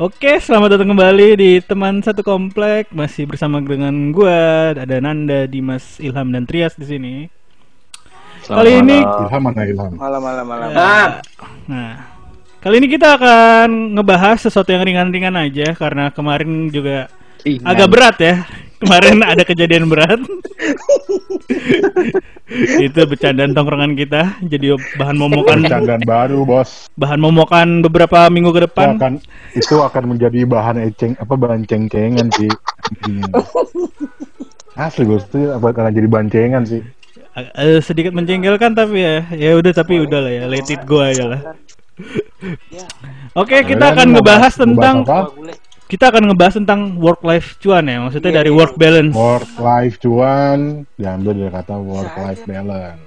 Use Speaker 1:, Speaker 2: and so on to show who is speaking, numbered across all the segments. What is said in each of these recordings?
Speaker 1: Oke, selamat datang kembali di teman satu komplek. Masih bersama dengan gua, ada Nanda, Dimas, Ilham dan Trias di sini. Kali ini
Speaker 2: Ilham mana Ilham?
Speaker 3: Malam malam malam.
Speaker 4: Ah,
Speaker 1: Nah, kali ini kita akan ngebahas sesuatu yang ringan-ringan aja karena kemarin juga agak berat ya. Kemarin ada kejadian berat. Itu bercandaan tongkrongan kita jadi bahan momokan
Speaker 2: Candaan baru bos.
Speaker 1: bahan momokan beberapa minggu ke
Speaker 2: Itu
Speaker 1: depan.
Speaker 2: akan itu akan menjadi bahan eceng apa bahan ceng-cengan sih. Asli bos itu akan jadi bahan cengan sih.
Speaker 1: Eh, sedikit menjengkelkan tapi ya ya udah tapi udah lah ya let it go aja lah. Oke, kita
Speaker 2: Kalian
Speaker 1: akan ngebahas tentang? Kita akan ngebahas tentang work life cuan ya, maksudnya dari work balance.
Speaker 2: Work life cuan diambil dari kata work life balance.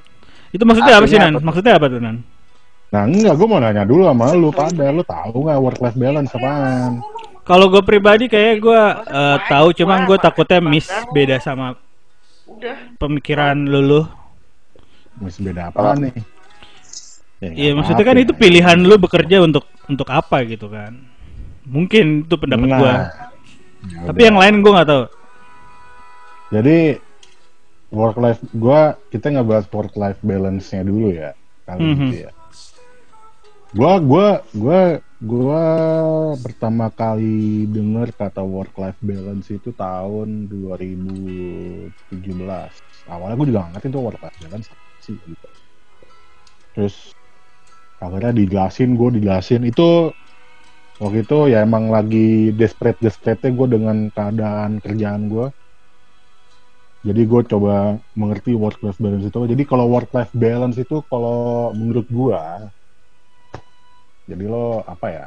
Speaker 1: Itu maksudnya apa sih
Speaker 3: Artinya
Speaker 1: Nan?
Speaker 3: apa?
Speaker 1: Maksudnya apa tuh Nan?
Speaker 2: Nah enggak, gue mau nanya dulu sama lu pada, lu tahu nggak work life balance apaan?
Speaker 1: Kalau gue pribadi kayak gue eh, tahu, cuma gue takutnya miss beda sama pemikiran lulu.
Speaker 2: Masih beda apaan nih? Ya,
Speaker 1: Iya maksudnya kan
Speaker 2: apa-apa.
Speaker 1: itu pilihan lu bekerja untuk untuk apa gitu kan? Mungkin itu pendapat
Speaker 2: Nah,
Speaker 1: gue.
Speaker 2: ya
Speaker 1: Tapi
Speaker 2: udah.
Speaker 1: yang lain gue nggak tahu.
Speaker 2: Jadi work life gua kita ngebahas work life balance-nya dulu ya kali
Speaker 1: Mhm.
Speaker 2: gitu ya. Gua gua gua gua pertama kali denger kata work life balance itu tahun 2017. Awalnya gue juga nggak ngerti tuh work life balance sih gitu. Terus akhirnya dijelasin, gue dijelasin itu waktu itu ya emang lagi desperate desperate gue dengan keadaan kerjaan gue jadi gue coba mengerti work life balance itu. Jadi kalau work life balance itu kalau menurut gue jadi lo apa ya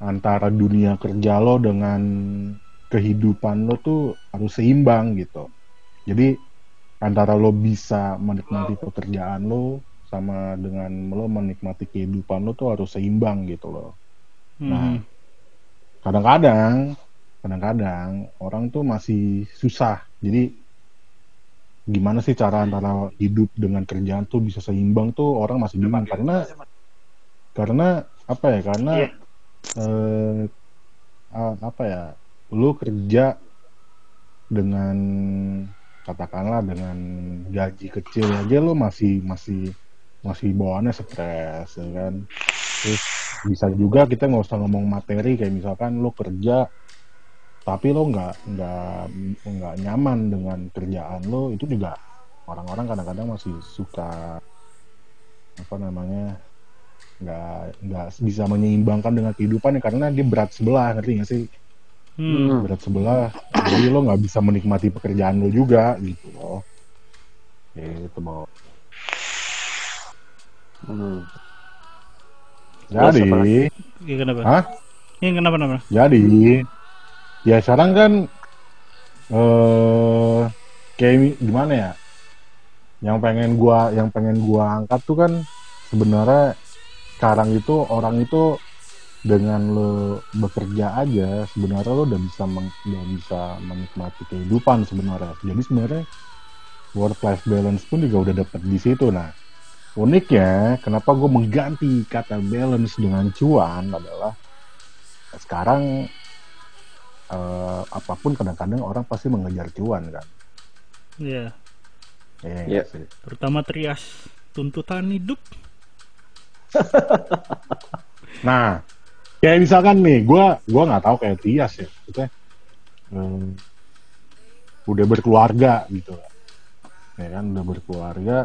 Speaker 2: antara dunia kerja lo dengan kehidupan lo tuh harus seimbang gitu. Jadi antara lo bisa menikmati pekerjaan lo sama dengan lo menikmati kehidupan lo tuh harus seimbang gitu loh Nah,
Speaker 1: Mhm.
Speaker 2: kadang-kadang, kadang-kadang orang tuh masih susah. Jadi gimana sih cara antara hidup dengan kerjaan tuh bisa seimbang tuh orang masih bingung karena karena apa ya? Karena eh, ah, apa ya? Lu kerja dengan katakanlah dengan gaji kecil aja lu masih masih masih bawaannya stres ya kan terus bisa juga kita nggak usah ngomong materi kayak misalkan lo kerja tapi lo nggak nggak nggak nyaman dengan kerjaan lo itu juga orang-orang kadang-kadang masih suka apa namanya nggak nggak bisa menyeimbangkan dengan kehidupan karena dia berat sebelah ngerti nggak sih
Speaker 1: Hmm.
Speaker 2: berat sebelah jadi lo nggak bisa menikmati pekerjaan lo juga gitu loh itu mau
Speaker 3: Hmm.
Speaker 2: Jadi
Speaker 1: Iya kenapa?
Speaker 2: Hah?
Speaker 1: Iya kenapa kenapa?
Speaker 2: Jadi ya sekarang kan eh kayak gimana ya? Yang pengen gua yang pengen gua angkat tuh kan sebenarnya sekarang itu orang itu dengan lo bekerja aja sebenarnya lo udah bisa meng, udah bisa menikmati kehidupan sebenarnya. Jadi sebenarnya work life balance pun juga udah dapet di situ. Nah, uniknya kenapa gue mengganti kata balance dengan cuan adalah sekarang eh, apa pun kadang-kadang orang pasti mengejar cuan kan
Speaker 1: Iya.
Speaker 2: Iya
Speaker 3: Iya.
Speaker 2: nggak sih?
Speaker 1: Terutama Trias tuntutan hidup.
Speaker 2: nah kayak misalkan nih gue gua nggak tahu kayak Tias ya maksudnya eh, udah berkeluarga gitu ya kan udah berkeluarga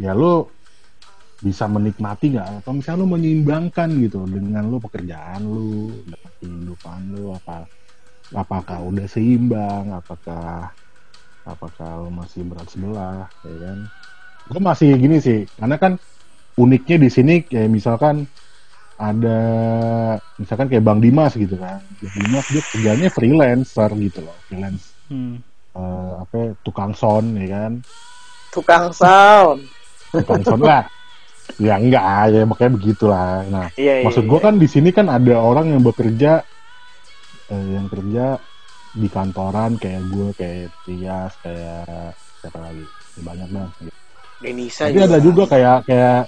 Speaker 2: ya lo bisa menikmati nggak? Atau misalnya lo menyeimbangkan gitu dengan lo pekerjaan lo dengan kehidupan lo apa apakah udah seimbang? Apakah apakah lo masih berat sebelah? Ya kan? Gue masih gini sih karena kan uniknya di sini kayak misalkan ada misalkan kayak Bang Dimas gitu kan. Bang Dimas dia kerjanya freelancer gitu loh freelance.
Speaker 1: Hmm.
Speaker 2: eh, apa ya, tukang sound ya kan?
Speaker 3: Tukang sound.
Speaker 2: Sound lah ya enggak ya makanya begitulah nah
Speaker 3: Iya iya.
Speaker 2: maksud gue kan di sini kan ada orang yang bekerja eh, yang kerja di kantoran kayak gue kayak Tias kayak siapa lagi Ya, banyak banget gitu.
Speaker 3: Denisa
Speaker 2: tapi ada juga kayak kayak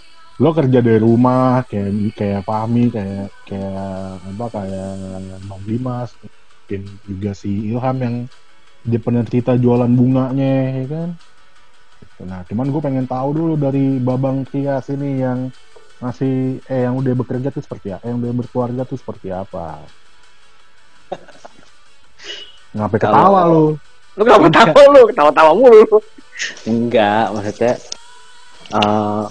Speaker 2: lo kerja dari rumah kayak kayak Fahmi kayak kayak apa kayak Bang Dimas mungkin juga si Ilham yang dia pernah cerita jualan bunganya ya kan nah cuman gue pengen tahu dulu dari Babang Tias ini yang masih eh yang udah bekerja tuh seperti apa yang udah berkeluarga tuh seperti apa ngapain ketawa lu
Speaker 3: Lu kenapa tawa lu? Ketawa-tawa mulu.
Speaker 4: Enggak, maksudnya eh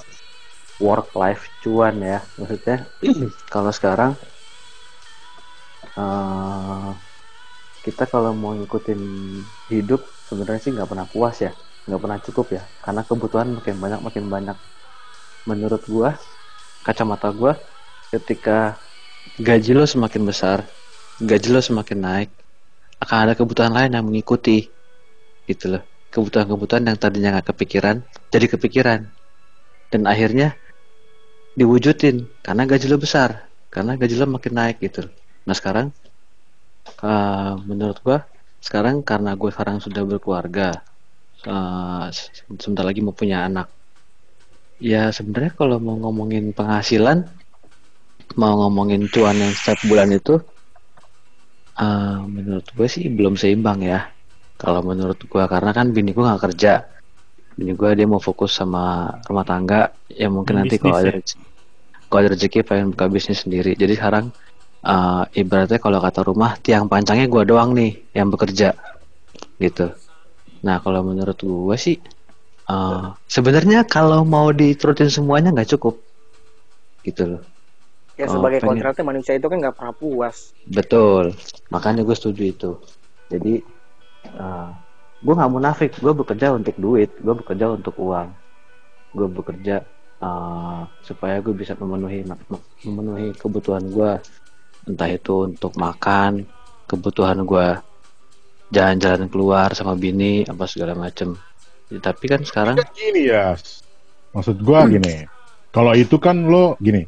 Speaker 4: work life cuan ya. Maksudnya kalau sekarang eh kita kalau mau ngikutin hidup sebenarnya sih nggak pernah puas ya, nggak pernah cukup ya. Karena kebutuhan makin banyak makin banyak. Menurut gua, kacamata gua, ketika gaji lo semakin besar, gaji lo semakin naik, akan ada kebutuhan lain yang mengikuti gitu loh kebutuhan-kebutuhan yang tadinya nggak kepikiran jadi kepikiran dan akhirnya diwujudin karena gaji lo besar karena gaji lo makin naik gitu nah sekarang eh, menurut gua sekarang karena gue sekarang sudah berkeluarga se- sebentar lagi mau punya anak. Ya sebenarnya kalau mau ngomongin penghasilan mau ngomongin cuan yang setiap bulan itu eh, menurut gue sih belum seimbang ya. Kalau menurut gua karena kan bini gua nggak kerja. Bini gua dia mau fokus sama rumah tangga. Ya mungkin nanti kalau ada
Speaker 1: Bisnis
Speaker 4: kalau ada rezeki pengen buka bisnis sendiri. Jadi sekarang eh, ibaratnya kalau kata rumah tiang pancangnya gua doang nih yang bekerja. Gitu nah kalau menurut gua sih eh, sebenarnya kalau mau diturutin semuanya nggak cukup. Gitu loh.
Speaker 3: Ya
Speaker 4: Oh,
Speaker 3: sebagai
Speaker 4: pengen.
Speaker 3: kontraknya manusia itu kan nggak pernah puas.
Speaker 4: Betul, makanya gue setuju itu. Jadi, gue nggak munafik, gue bekerja untuk duit, gue bekerja untuk uang, gue bekerja uh, supaya gue bisa memenuhi memenuhi kebutuhan gue, entah itu untuk makan, kebutuhan gue jalan-jalan keluar sama bini apa segala macem. Ya, tapi kan sekarang,
Speaker 2: gini ya maksud gua gini kalau itu kan lo gini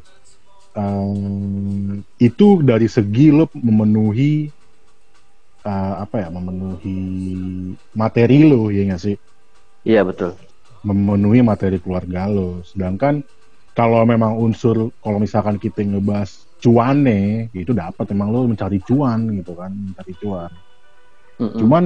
Speaker 2: em, itu dari segi lo memenuhi eh, apa ya memenuhi materi lo ya nggak sih?
Speaker 4: Iya betul.
Speaker 2: memenuhi materi keluarga lo. Sedangkan kalau memang unsur kalau misalkan kita ngebahas cuannya ya itu dapat emang lo mencari cuan gitu kan mencari cuan
Speaker 4: Mm-mm.
Speaker 2: Cuman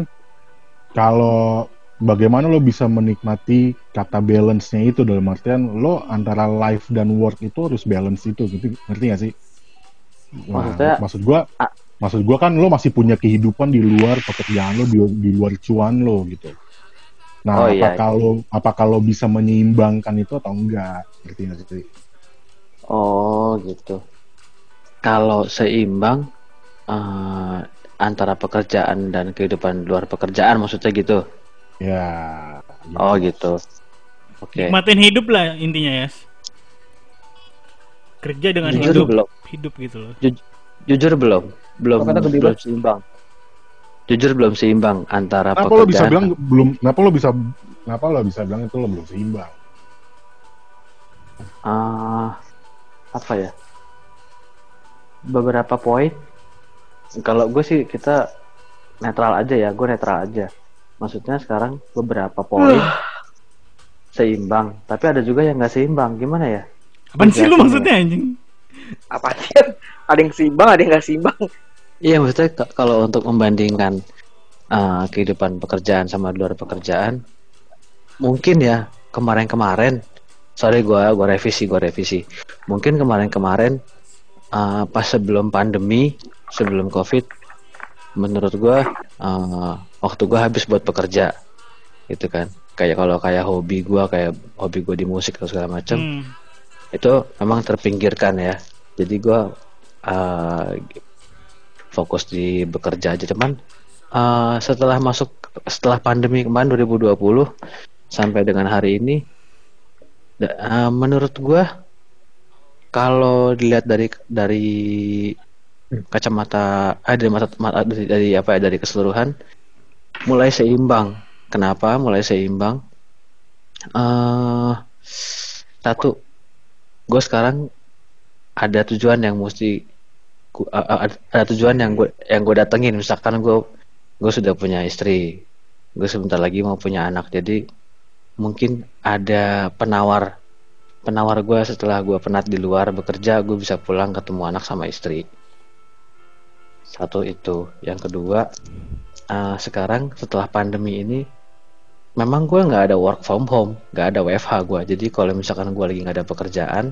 Speaker 2: kalau bagaimana lo bisa menikmati kata balance-nya itu dalam artian lo antara life dan work itu harus balance itu gitu ngerti gak sih? Nah,
Speaker 4: Maksudnya-
Speaker 2: maksud gua
Speaker 4: Ah.
Speaker 2: maksud gua kan lo masih punya kehidupan di luar pekerjaan lo di, di luar cuan lo gitu. Nah,
Speaker 4: Oh, iya,
Speaker 2: apakah lo apakah lo bisa menyeimbangkan itu atau enggak? Ngerti gak sih?
Speaker 4: Oh gitu. Kalau seimbang eh, antara pekerjaan dan kehidupan luar pekerjaan maksudnya gitu.
Speaker 2: Ya.
Speaker 4: Oh gitu. Oke.
Speaker 1: Nikmatin hidup lah intinya ya. Kerja dengan
Speaker 4: Jujur
Speaker 1: hidup,
Speaker 4: belum.
Speaker 1: hidup gitu loh.
Speaker 4: Jujur belum. Belum
Speaker 3: kata
Speaker 4: belum seimbang. Jujur belum seimbang antara
Speaker 2: Kenapa lo bisa
Speaker 4: pekerjaan.
Speaker 2: bilang belum? Kenapa lo bisa? Kenapa lo bisa bilang itu lo belum seimbang?
Speaker 4: Ah, apa ya? Beberapa poin. Kalau gue sih kita netral aja ya, gue netral aja. Maksudnya sekarang beberapa poin seimbang, tapi ada juga yang nggak seimbang. Gimana ya?
Speaker 1: Apaan sih lu maksudnya anjing?
Speaker 3: Apa sih? Ada yang seimbang, ada yang nggak seimbang.
Speaker 4: Iya, maksudnya kalau untuk membandingkan uh, kehidupan pekerjaan sama luar pekerjaan, mungkin ya kemarin-kemarin, sorry gua gua revisi, gua revisi. Mungkin kemarin-kemarin uh, pas sebelum pandemi, sebelum covid, menurut gua uh, waktu gua habis buat bekerja, gitu kan. Kayak kalau kayak hobi gua, kayak hobi gua di musik atau segala macam,
Speaker 1: Hmm.
Speaker 4: itu memang terpinggirkan ya jadi gua uh, fokus di bekerja aja cuman uh, setelah masuk setelah pandemi kemarin 2020 sampai dengan hari ini uh, menurut gua kalau dilihat dari dari kacamata eh, dari mata mata- dari, dari apa ya dari keseluruhan mulai seimbang. Kenapa mulai seimbang? Eh satu gue sekarang ada tujuan yang mesti ku- a- ada tujuan yang gue yang gue datengin. Misalkan gue gue sudah punya istri gue sebentar lagi mau punya anak. Jadi mungkin ada penawar penawar gue setelah gue penat di luar bekerja gue bisa pulang ketemu anak sama istri satu itu. Yang kedua uh, sekarang setelah pandemi ini memang gue nggak ada work from home nggak ada WFH gue jadi kalau misalkan gue lagi nggak ada pekerjaan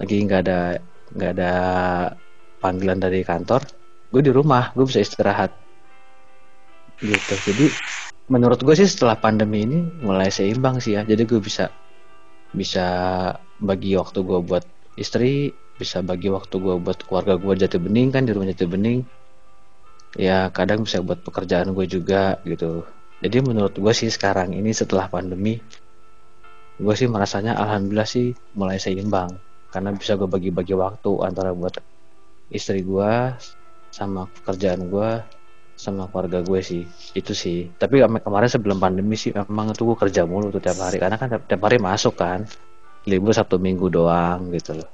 Speaker 4: lagi nggak ada nggak ada panggilan dari kantor gue di rumah gue bisa istirahat. Gitu. Jadi menurut gue sih setelah pandemi ini mulai seimbang sih ya. Jadi gue bisa bisa bagi waktu gue buat istri bisa bagi waktu gue buat keluarga gue jati bening kan di rumah jati bening ya kadang bisa buat pekerjaan gue juga gitu. Jadi menurut gue sih sekarang ini setelah pandemi gue sih merasanya alhamdulillah sih mulai seimbang. Karena bisa gue bagi-bagi waktu antara buat istri gue sama pekerjaan gue sama keluarga gue sih. Itu sih. Tapi kemarin sebelum pandemi sih memang itu gue kerja mulu tuh tiap hari. Karena kan tiap, tiap hari masuk kan. Libur satu minggu doang gitu loh.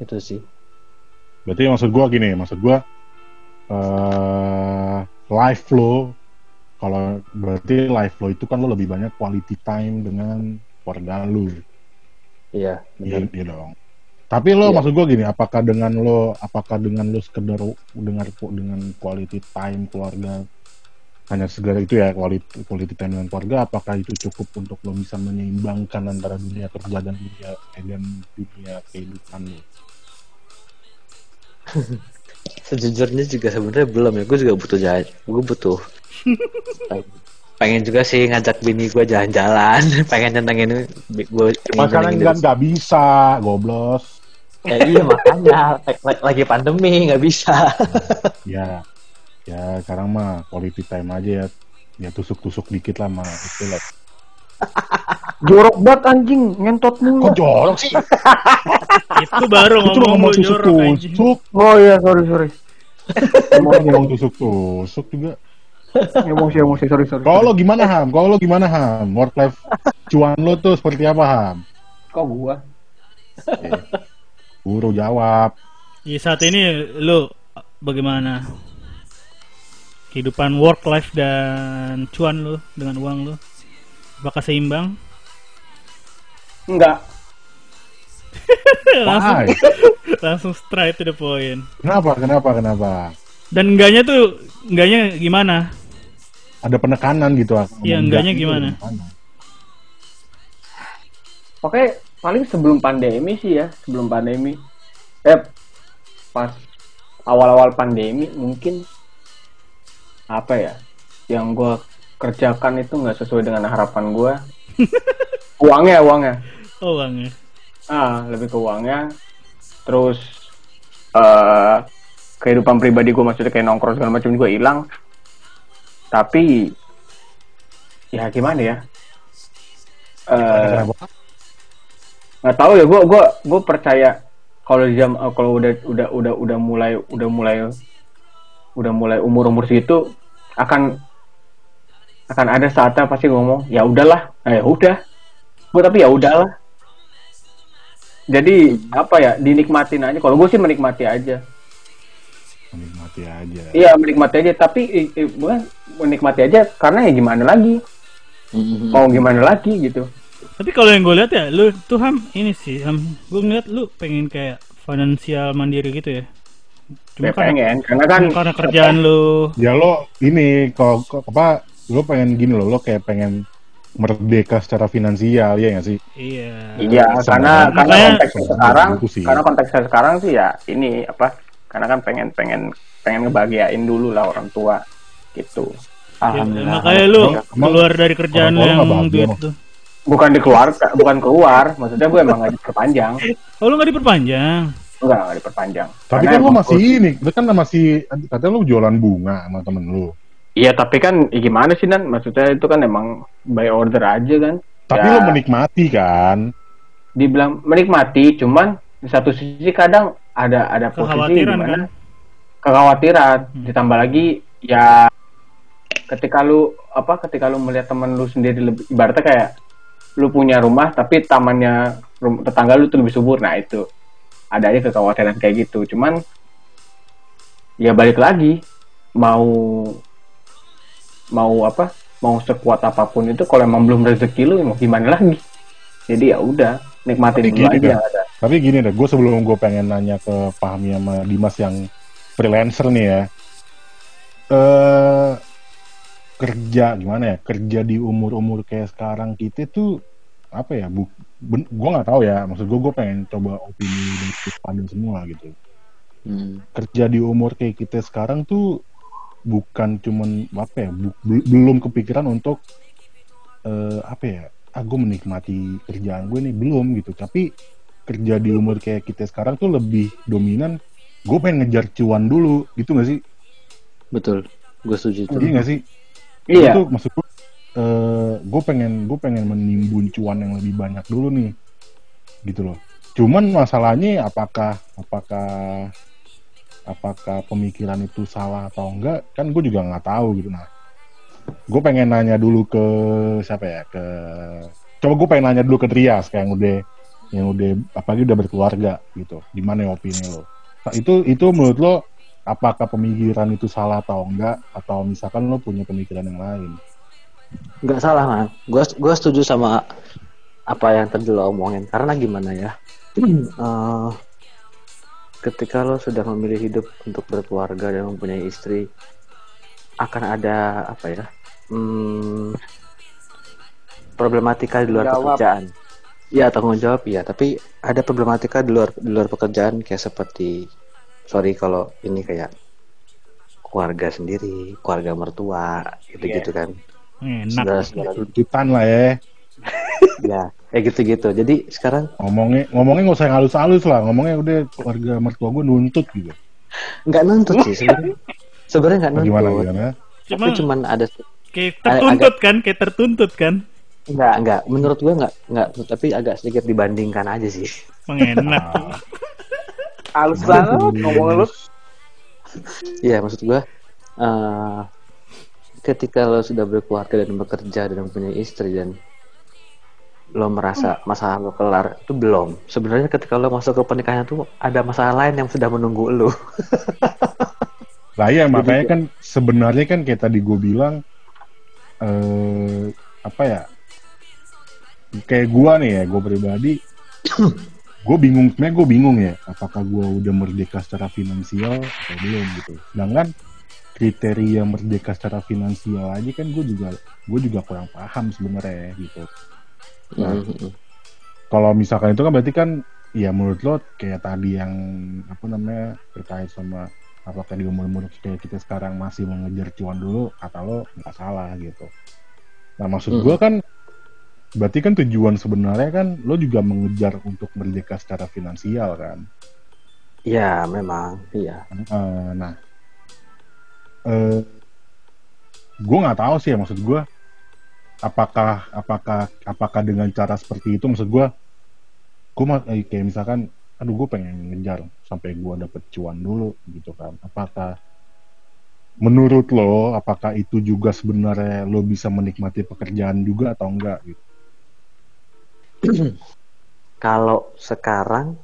Speaker 4: Itu sih.
Speaker 2: Berarti maksud gue gini maksud gue uh, live flow. Kalau berarti live flow itu kan lo lebih banyak quality time dengan keluarga lu.
Speaker 4: Iya
Speaker 2: iya, iya dong. Tapi lo iya. maksud gue gini apakah dengan lo apakah dengan lo sekedar dengar dengan quality time keluarga hanya segala itu ya quality, quality time dengan keluarga apakah itu cukup untuk lo bisa menyeimbangkan antara dunia kerja dan dunia dan dunia kehidupan lo
Speaker 4: sejujurnya juga sebenarnya belum ya gue juga butuh jalan gue butuh pengen juga sih ngajak bini gue jalan-jalan pengen nyenengin gue
Speaker 2: makanan kan nggak bisa goblos.
Speaker 4: Ya iya makanya lagi pandemi nggak bisa.
Speaker 2: Ya ya sekarang mah quality time aja ya. Ya tusuk-tusuk dikit lah mah itu lah
Speaker 3: jorok banget anjing. Ngentot mulu.
Speaker 2: Kok jorok sih?
Speaker 1: Itu baru
Speaker 2: itu
Speaker 1: ngomong
Speaker 2: ngomong tusuk tusuk
Speaker 3: oh iya sorry sorry.
Speaker 2: Ngomong ngomong tusuk tusuk juga.
Speaker 3: Emosi emosi sorry sorry.
Speaker 2: Kalau lo gimana ham? Kalau lo gimana ham? Work life cuan lo tuh seperti apa ham?
Speaker 3: Kok gua?
Speaker 2: Eh, guru jawab.
Speaker 1: Iya saat ini lo bagaimana? Kehidupan work life dan cuan lo dengan uang lo apakah seimbang?
Speaker 3: Enggak.
Speaker 1: Langsung langsung straight to the point.
Speaker 2: Kenapa kenapa kenapa?
Speaker 1: Dan enggaknya tuh enggaknya gimana?
Speaker 2: Ada penekanan gitu
Speaker 1: iya enggaknya gimana?
Speaker 3: Oke, paling sebelum pandemi sih ya, sebelum pandemi. Eh, pas awal-awal pandemi mungkin apa ya, yang gue kerjakan itu nggak sesuai dengan harapan gue. uangnya, uangnya.
Speaker 1: Oh, uangnya.
Speaker 3: Ah, lebih ke uangnya. Terus uh, kehidupan pribadi gue maksudnya kayak nongkrong segala macam juga hilang. Tapi ya gimana ya? Uh, nggak tahu ya gue gue gue percaya kalau jam kalau udah udah udah udah mulai udah mulai udah mulai umur umur situ akan akan ada saatnya pasti ngomong ya udahlah. Nah, ya udah. Gue tapi ya udahlah. Jadi apa ya dinikmatin aja. Kalau gue sih menikmati aja.
Speaker 2: Menikmati aja.
Speaker 3: Iya menikmati aja. Tapi bukan menikmati aja karena ya gimana lagi? Mm-hmm. mau gimana lagi gitu.
Speaker 1: Tapi kalau yang gue lihat ya, lu tuh ham ini sih, ham gue ngeliat lu pengen kayak finansial mandiri gitu ya.
Speaker 3: Cuma ya, karena, pengen, karena kan
Speaker 1: karena kerjaan apa, lu.
Speaker 2: Ya lo ini kalau apa, lu pengen gini loh, lo kayak pengen merdeka secara finansial ya nggak sih?
Speaker 1: Iya.
Speaker 3: Iya, karena karena konteks sekarang, karena konteks sekarang sih ya ini apa? Karena kan pengen pengen pengen ngebahagiain dulu lah orang tua gitu.
Speaker 1: Ya, makanya lu keluar dari kerjaan yang duit tuh
Speaker 3: bukan dikeluar bukan keluar maksudnya gue emang gak diperpanjang
Speaker 1: oh lu gak diperpanjang
Speaker 3: enggak gak diperpanjang
Speaker 2: tapi kan lu masih ini lu kan masih katanya lu jualan bunga sama temen lu
Speaker 3: iya tapi kan ya gimana sih nan? Maksudnya itu kan emang by order aja kan?
Speaker 2: Tapi ya, lu menikmati kan?
Speaker 3: Dibilang menikmati cuman di satu sisi kadang ada ada posisi di mana kan? kekhawatiran. Hmm. ditambah lagi ya ketika lu apa ketika lu melihat temen lu sendiri lebih ibaratnya kayak lu punya rumah tapi tamannya rum, tetangga lu tuh lebih subur. Nah itu. Ada aja kekhawatiran kayak gitu. Cuman ya balik lagi mau mau apa mau sekuat apa pun itu kalau emang belum rezeki lu mau gimana lagi jadi ya udah nikmatin
Speaker 2: Tapi
Speaker 3: dulu
Speaker 2: gini
Speaker 3: aja
Speaker 2: deh. Tapi gini deh, gue sebelum gue pengen nanya ke Fahmi sama Dimas yang freelancer nih ya. Eh kerja gimana ya? Kerja di umur-umur kayak sekarang kita tuh apa ya? Bu, gue nggak tahu ya. Maksud gue gue pengen coba opini dari pada semua gitu.
Speaker 4: Hmm.
Speaker 2: Kerja di umur kayak kita sekarang tuh bukan cuman apa ya? bu- bel- belum kepikiran untuk eh apa ya? Ah gue menikmati kerjaan gue nih belum gitu. Tapi kerja di umur kayak kita sekarang tuh lebih dominan gue pengen ngejar cuan dulu gitu gak sih
Speaker 4: Betul. Gue setuju itu.
Speaker 2: iya gak sih
Speaker 3: iya
Speaker 2: itu maksud gue gue pengen gue pengen menimbun cuan yang lebih banyak dulu nih gitu loh cuman masalahnya apakah apakah apakah pemikiran itu salah atau enggak kan gue juga nggak tahu gitu. Nah gue pengen nanya dulu ke siapa ya? Ke coba gue pengen nanya dulu ke Trias kayak yang udah yang udah apalagi udah berkeluarga gitu. Gimana ya opini lo? Nah, itu itu menurut lo apakah pemikiran itu salah atau enggak? Atau misalkan lo punya pemikiran yang lain?
Speaker 4: Nggak salah man gue gue setuju sama apa yang tadi lo omongin. Karena gimana ya? Eh, ketika lo sudah memilih hidup untuk berkeluarga dan mempunyai istri akan ada apa ya hmm, problematika di luar
Speaker 3: Jawab.
Speaker 4: pekerjaan. Iya tanggung jawab ya tapi ada problematika di luar di luar pekerjaan kayak seperti sorry kalau ini kayak keluarga sendiri keluarga mertua gitu gitu kan.
Speaker 1: Enak.
Speaker 4: saudara-saudara.
Speaker 2: Tuntutan lah ya.
Speaker 4: Ya kayak gitu-gitu. Jadi sekarang
Speaker 2: ngomongnya ngomongnya nggak usah halus-halus lah. Ngomongnya udah keluarga mertua gue nuntut gitu.
Speaker 4: Nggak nuntut sih sebenarnya. Sebenarnya nggak nuntut.
Speaker 2: gimana? Gimana
Speaker 4: tapi
Speaker 1: Cuma
Speaker 4: cuman ada
Speaker 1: kayak tertuntut kan, kayak tertuntut kan.
Speaker 4: nggak nggak. Menurut gua nggak nggak. Tapi agak sedikit dibandingkan aja sih.
Speaker 1: Mengenak.
Speaker 2: Ah,
Speaker 3: halus banget ngomong lu.
Speaker 4: Iya maksud gua eh ketika lo sudah berkeluarga dan bekerja dan punya istri dan lo merasa masalah lo kelar itu belum. Sebenarnya ketika lo masuk ke pernikahan tuh ada masalah lain yang sudah menunggu lo.
Speaker 2: Lah iya makanya kan sebenarnya kan kayak tadi gue bilang eh apa ya kayak gua nih ya gue pribadi gue bingung sebenarnya gue bingung ya apakah gue udah merdeka secara finansial atau belum gitu. Sedangkan kriteria merdeka secara finansial aja kan gue juga gue juga kurang paham sebenarnya gitu Nah,
Speaker 4: Mhm.
Speaker 2: kalau misalkan itu kan berarti kan ya menurut lo kayak tadi yang apa namanya terkait sama apakah di umur-umur kayak kita sekarang masih mengejar cuan dulu atau lo nggak salah gitu. Nah maksud
Speaker 4: Hmm.
Speaker 2: gue kan berarti kan tujuan sebenarnya kan lo juga mengejar untuk merdeka secara finansial kan.
Speaker 4: ya memang iya
Speaker 2: Eh, nah, eh gue nggak tahu sih ya maksud gue apakah apakah apakah dengan cara seperti itu? Maksud gue gue eh, kayak misalkan aduh gue pengen ngejar sampai gue dapet cuan dulu gitu kan. Apakah menurut lo apakah itu juga sebenarnya lo bisa menikmati pekerjaan juga atau enggak gitu?
Speaker 4: Kalau sekarang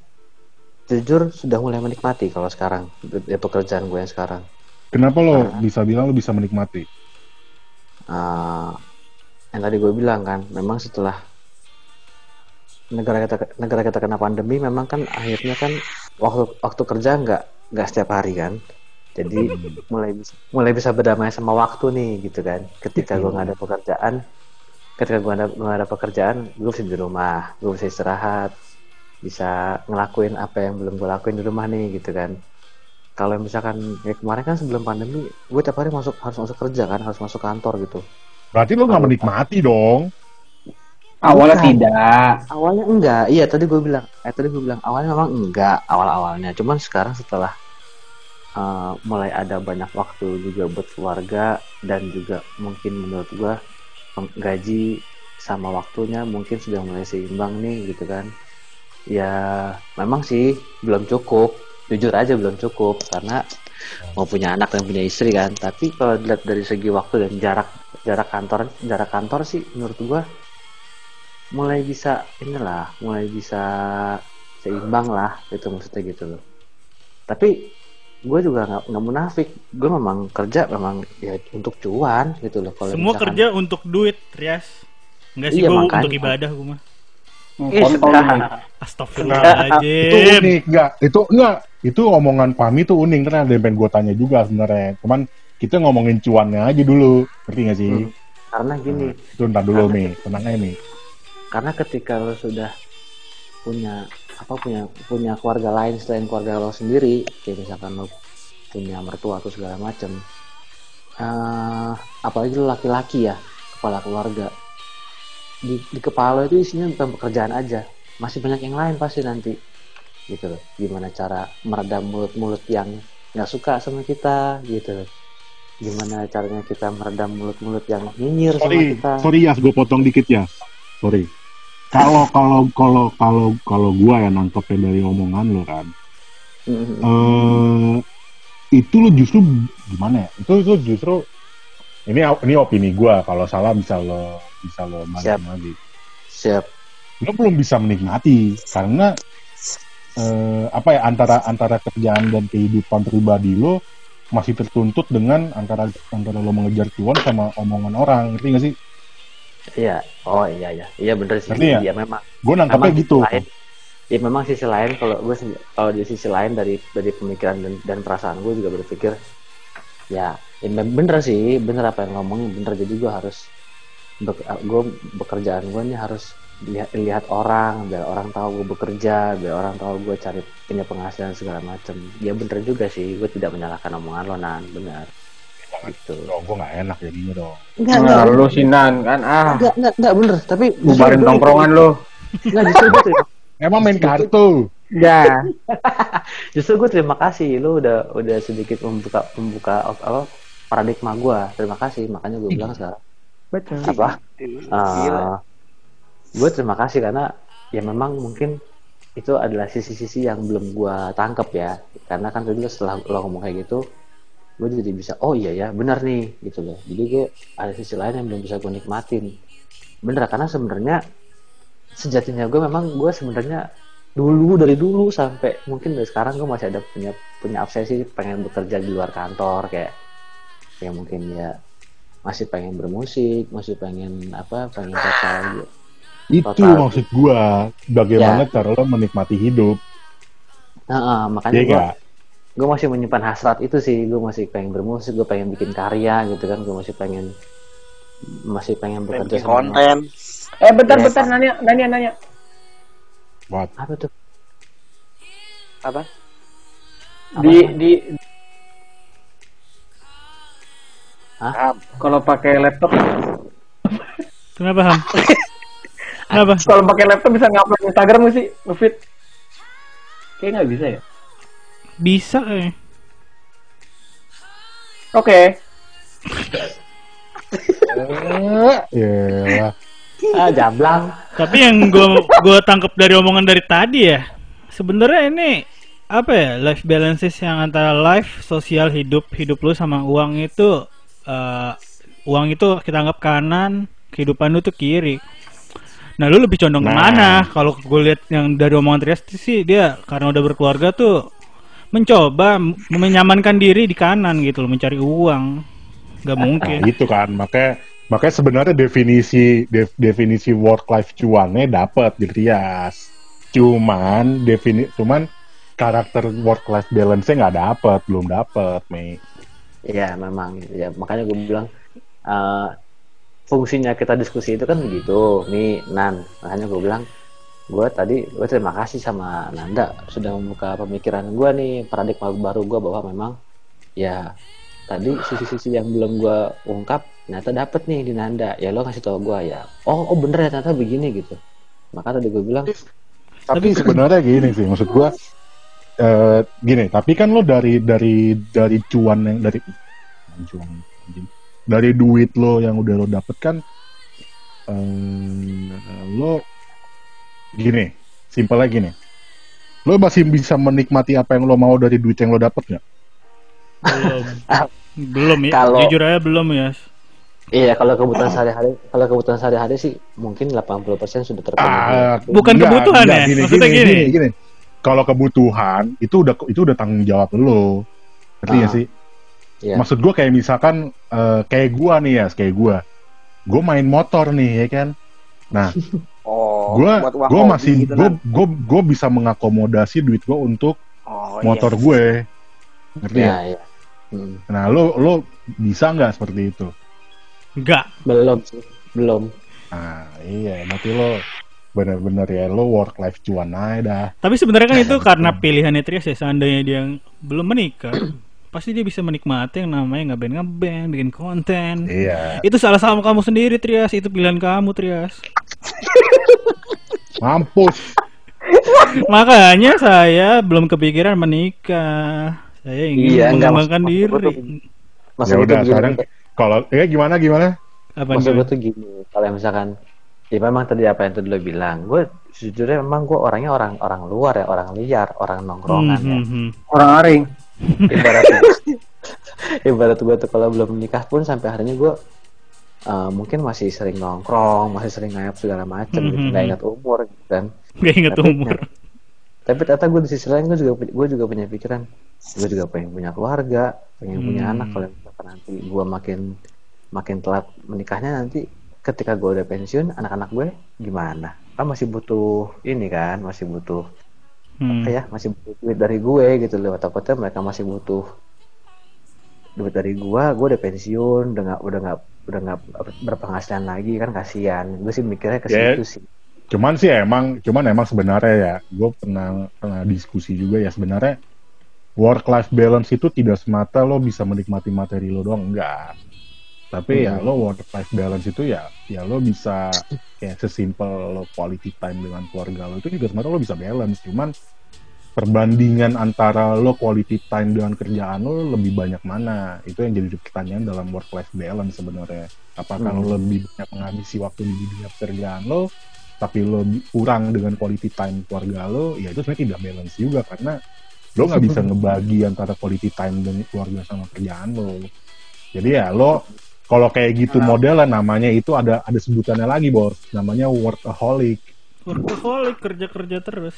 Speaker 4: jujur sudah mulai menikmati kalau sekarang di pekerjaan gue yang sekarang.
Speaker 2: Kenapa lo
Speaker 4: Karena-
Speaker 2: bisa bilang lo bisa menikmati?
Speaker 4: Eh, yang tadi gue bilang kan memang setelah negara kita negara kita kena pandemi memang kan akhirnya kan waktu waktu kerja nggak nggak setiap hari kan. Jadi mulai bisa mulai bisa berdamai sama waktu nih gitu kan. Ketika gue nggak ada pekerjaan ketika gue ada nggak ada pekerjaan gue bisa di rumah gue bisa istirahat bisa ngelakuin apa yang belum gue lakuin di rumah nih gitu kan. Kalau misalkan ya kemarin kan sebelum pandemi gue tiap hari masuk harus masuk kerja kan harus masuk kantor gitu
Speaker 2: berarti lo nggak menikmati dong.
Speaker 3: Awalnya
Speaker 4: Bukan.
Speaker 3: tidak.
Speaker 4: Awalnya enggak. Iya tadi gue bilang. Eh tadi gue bilang awalnya memang enggak awal awalnya cuman sekarang setelah uh, mulai ada banyak waktu juga buat keluarga dan juga mungkin menurut gue gaji sama waktunya mungkin sudah mulai seimbang nih gitu kan. Ya memang sih belum cukup. Jujur aja belum cukup karena mau punya anak dan punya istri kan. Tapi kalau dilihat dari segi waktu dan jarak jarak kantor jarak kantor sih menurut gua mulai bisa inilah mulai bisa seimbang lah gitu maksudnya gitu loh tapi gue juga nggak nggak munafik gue memang kerja memang ya untuk cuan gitu loh kalau
Speaker 1: Semua
Speaker 4: misalkan-
Speaker 1: kerja untuk duit, Rias. Enggak sih
Speaker 4: Iya,
Speaker 1: gua
Speaker 4: makanya.
Speaker 1: untuk ibadah gue mah.
Speaker 3: ini.
Speaker 2: Nah,
Speaker 1: Astagfirullahaladzim.
Speaker 2: itu unik enggak itu enggak itu omongan Fahmi tuh unik karena ada yang pengen gue tanya juga sebenarnya cuman kita ngomongin cuannya aja dulu ngerti gak sih?
Speaker 4: Hmm. karena gini.
Speaker 2: Itu ntar dulu nih tenang aja nih
Speaker 4: karena ketika lo sudah punya apa punya punya keluarga lain selain keluarga lo sendiri kayak misalkan lo punya mertua atau segala macem eh apalagi lo laki-laki ya kepala keluarga di, di kepala itu isinya bukan pekerjaan aja. Masih banyak yang lain pasti nanti. Gitu loh. Gimana cara meredam mulut-mulut yang nggak suka sama kita gitu loh gimana caranya kita meredam mulut-mulut yang nyinyir sama
Speaker 2: sorry
Speaker 4: kita?
Speaker 2: sorry ya gue potong dikit ya. Sorry. Kalau kalau kalau kalau kalau gue ya nangkepnya dari omongan lo kan
Speaker 4: Mhm.
Speaker 2: eh itu lo justru gimana ya? Itu itu justru ini ini opini gue kalau salah bisa lo bisa lo
Speaker 4: Siap.
Speaker 2: lagi
Speaker 4: siap.
Speaker 2: Lo belum bisa menikmati karena eh, apa ya antara antara kerjaan dan kehidupan pribadi lo masih tertuntut dengan antara antara lo mengejar cuan sama omongan orang ngerti gak sih
Speaker 4: Iya, oh iya iya, iya bener sih.
Speaker 2: Ngerti ya?
Speaker 4: Iya memang.
Speaker 2: gue nangkapnya
Speaker 4: memang
Speaker 2: gitu
Speaker 4: lain, ya memang sisi lain kalau gue kalau di sisi lain dari dari pemikiran dan, dan perasaan gue juga berpikir ya, ya bener sih, bener apa yang ngomongin bener jadi gue harus gue bekerjaan gue nih harus lihat lihat orang biar orang tahu gue bekerja biar orang tahu gue cari punya penghasilan segala macem. Ya bener juga sih gue tidak menyalahkan omongan lo nan. Benar gitu.
Speaker 2: Oh, gue gak enak jadinya dong.
Speaker 4: Enggak
Speaker 3: Nah, lu sinan kan? Ah.
Speaker 4: Enggak enggak enggak bener. Tapi
Speaker 3: bubarin tongkrongan lu.
Speaker 4: enggak justru gue terima
Speaker 2: emang main kartu?
Speaker 3: Ya.
Speaker 4: justru gue terima kasih. Lu udah udah sedikit membuka membuka apa paradigma gue terima kasih. Makanya gue bilang sekarang.
Speaker 3: Betul.
Speaker 4: apa?
Speaker 5: Gila.
Speaker 4: uh, gue terima kasih karena ya memang mungkin itu adalah sisi-sisi yang belum gue tangkep ya. Karena kan tadi setelah lo ngomong kayak gitu gue jadi bisa oh iya ya benar nih gitu loh. Jadi gue ada sisi lain yang belum bisa gue nikmatin. Bener karena sebenarnya sejatinya gue memang gue sebenarnya dulu dari dulu sampai mungkin dari sekarang gue masih ada punya punya obsesi pengen bekerja di luar kantor kayak ya mungkin ya masih pengen bermusik masih pengen apa pengen total
Speaker 2: itu
Speaker 4: Total.
Speaker 2: maksud gue bagaimana
Speaker 4: Ya.
Speaker 2: cara lo menikmati hidup
Speaker 4: Nah, ah, makanya
Speaker 2: Iya
Speaker 4: gue
Speaker 2: gak?
Speaker 4: gue masih menyimpan hasrat itu sih gue masih pengen bermusik gue pengen bikin karya gitu kan gue masih pengen masih pengen bekerja
Speaker 5: bikin
Speaker 4: sama
Speaker 5: konten
Speaker 3: Eh bentar
Speaker 4: Yes.
Speaker 3: bentar nanya nanya nanya.
Speaker 2: What?
Speaker 4: apa tuh
Speaker 5: apa
Speaker 3: Di di
Speaker 5: Ah,
Speaker 3: kalau pakai laptop
Speaker 1: Kenapa Ham? Kenapa?
Speaker 3: kalau pakai laptop bisa ngupload Instagram nggak sih? Ngefit? Kayaknya nggak bisa ya.
Speaker 1: Bisa eh.
Speaker 3: Oke.
Speaker 2: ya
Speaker 4: ah jablang
Speaker 1: Tapi yang gue gue tangkap dari omongan dari tadi ya, sebenarnya ini apa ya life balances yang antara life, sosial hidup, hidup lu sama uang itu eh, uang itu kita anggap kanan, kehidupan lu tuh kiri. Nah lu lebih condong
Speaker 2: Nah.
Speaker 1: ke mana? Kalau gue lihat yang dari omongan Trias sih dia karena udah berkeluarga tuh mencoba menyamankan diri di kanan gitu loh, mencari uang. Gak mungkin.
Speaker 2: Nah, itu kan makanya makanya sebenarnya definisi def- definisi work life cuannya dapat di Rias. Cuman defini cuman karakter work life balance-nya nggak dapat, belum dapat, Mei.
Speaker 4: ya memang ya makanya gue bilang eh, fungsinya kita diskusi itu kan begitu nih Nan makanya gue bilang gue tadi gue terima kasih sama Nanda sudah membuka pemikiran gue nih paradigma baru gue bahwa memang ya tadi sisi-sisi yang belum gue ungkap ternyata dapet nih di Nanda. Ya lo kasih tau gue ya. Oh oh bener ya ternyata begini gitu. Maka tadi gue bilang
Speaker 2: Tapi sebenarnya gini sih, maksud gua eh gini, tapi kan lo dari dari dari cuan yang dari cuan. Dari duit lo yang udah lo dapet kan eh, lo gini, simpelnya gini. Lo masih bisa menikmati apa yang lo mau dari duit yang lo dapet nggak?
Speaker 1: Belum. belum ya.
Speaker 4: Kalau-
Speaker 1: Jujur aja belum ya.
Speaker 4: iya kalau kebutuhan sehari-hari kalau kebutuhan sehari-hari sih mungkin 80% sudah terpenuhi
Speaker 2: Ah,
Speaker 1: Bukan
Speaker 2: enggak,
Speaker 1: kebutuhan
Speaker 2: enggak,
Speaker 1: ya?
Speaker 2: Gini,
Speaker 1: Maksudnya
Speaker 2: gini,
Speaker 1: gini?
Speaker 2: gini, Kalau kebutuhan itu udah itu udah tanggung jawab lo. Ngerti nggak
Speaker 4: Ah.
Speaker 2: sih?
Speaker 4: Iya.
Speaker 2: Maksud gua kayak misalkan eh, kayak gua nih ya, kayak gua. Gua main motor nih ya kan. Nah,
Speaker 5: Oh,
Speaker 2: gue
Speaker 5: uang
Speaker 2: gue masih
Speaker 5: gitu,
Speaker 2: gue gue gue bisa mengakomodasi duit gue untuk
Speaker 5: Oh,
Speaker 2: motor
Speaker 5: iya.
Speaker 2: gue ngerti ya?
Speaker 4: ya ya Hmm.
Speaker 2: nah lo lo bisa nggak seperti itu
Speaker 1: Enggak.
Speaker 4: belum sih belum
Speaker 2: nah iya berarti lo bener-bener ya lo work life cuan aja dah
Speaker 1: Tapi sebenarnya kan itu karena pilihannya Trias ya. Seandainya dia yang belum menikah, pasti dia bisa menikmati yang namanya ngeband ngeband, bikin konten.
Speaker 2: iya
Speaker 1: Itu salah sama kamu sendiri Trias. Itu pilihan kamu Trias.
Speaker 2: mampus
Speaker 1: Makanya saya belum kepikiran menikah. Saya ingin
Speaker 4: Iya, enggak,
Speaker 1: mengembangkan
Speaker 4: maksud-
Speaker 1: diri.
Speaker 4: maksud maksud
Speaker 2: ya udah sekarang kalau ya gimana gimana
Speaker 1: Apa
Speaker 4: maksud gue tuh gini kalau misalkan ya memang tadi apa yang tadi lo bilang gue sejujurnya memang gue orangnya orang orang luar ya orang liar orang nongkrongan ya
Speaker 1: Hmm, hmm, hmm.
Speaker 3: Orang aring.
Speaker 4: ibarat ibarat gue tuh kalau belum menikah pun sampai harinya gue uh, mungkin masih sering nongkrong masih sering ngayap segala macam gitu
Speaker 1: Mhm.
Speaker 4: nggak ingat umur gitu kan
Speaker 1: Gak inget
Speaker 4: Tapi-
Speaker 1: umur.
Speaker 4: tapi ternyata gue di sisi lain gue juga gue juga punya pikiran gue juga pengen punya keluarga pengen punya
Speaker 1: Hmm.
Speaker 4: anak kalau misalkan nanti gue makin makin telat menikahnya nanti ketika gue udah pensiun anak-anak gue gimana kan masih butuh ini kan masih butuh
Speaker 1: Hmm.
Speaker 4: apa ya masih butuh duit dari gue gitu loh. Takutnya mereka masih butuh duit dari gue gue udah pensiun udah nggak udah nggak udah nggak berpenghasilan lagi kan kasihan. Gue sih mikirnya ke
Speaker 2: Ya,
Speaker 4: situ sih.
Speaker 2: Cuman sih emang cuman emang sebenarnya ya gue pernah pernah diskusi juga ya sebenarnya work life balance itu tidak semata lo bisa menikmati materi lo doang enggak tapi ya
Speaker 4: Hmm.
Speaker 2: lo work life balance itu ya ya lo bisa kayak sesimpel lo quality time dengan keluarga lo itu juga sebenarnya lo bisa balance. Cuman perbandingan antara lo quality time dengan kerjaan lo lebih banyak mana? Itu yang jadi pertanyaan dalam work life balance sebenarnya. Apakah
Speaker 4: Hmm.
Speaker 2: lo lebih banyak menghabisi waktu di dunia pekerjaan lo tapi lo kurang dengan quality time keluarga lo? Ya itu sebenarnya tidak balance juga karena lo nggak bisa ngebagi antara quality time dengan keluarga sama kerjaan lo. Jadi ya lo kalau kayak gitu modelnya namanya itu ada ada sebutannya lagi bos namanya workaholic
Speaker 1: Workaholic kerja-kerja terus.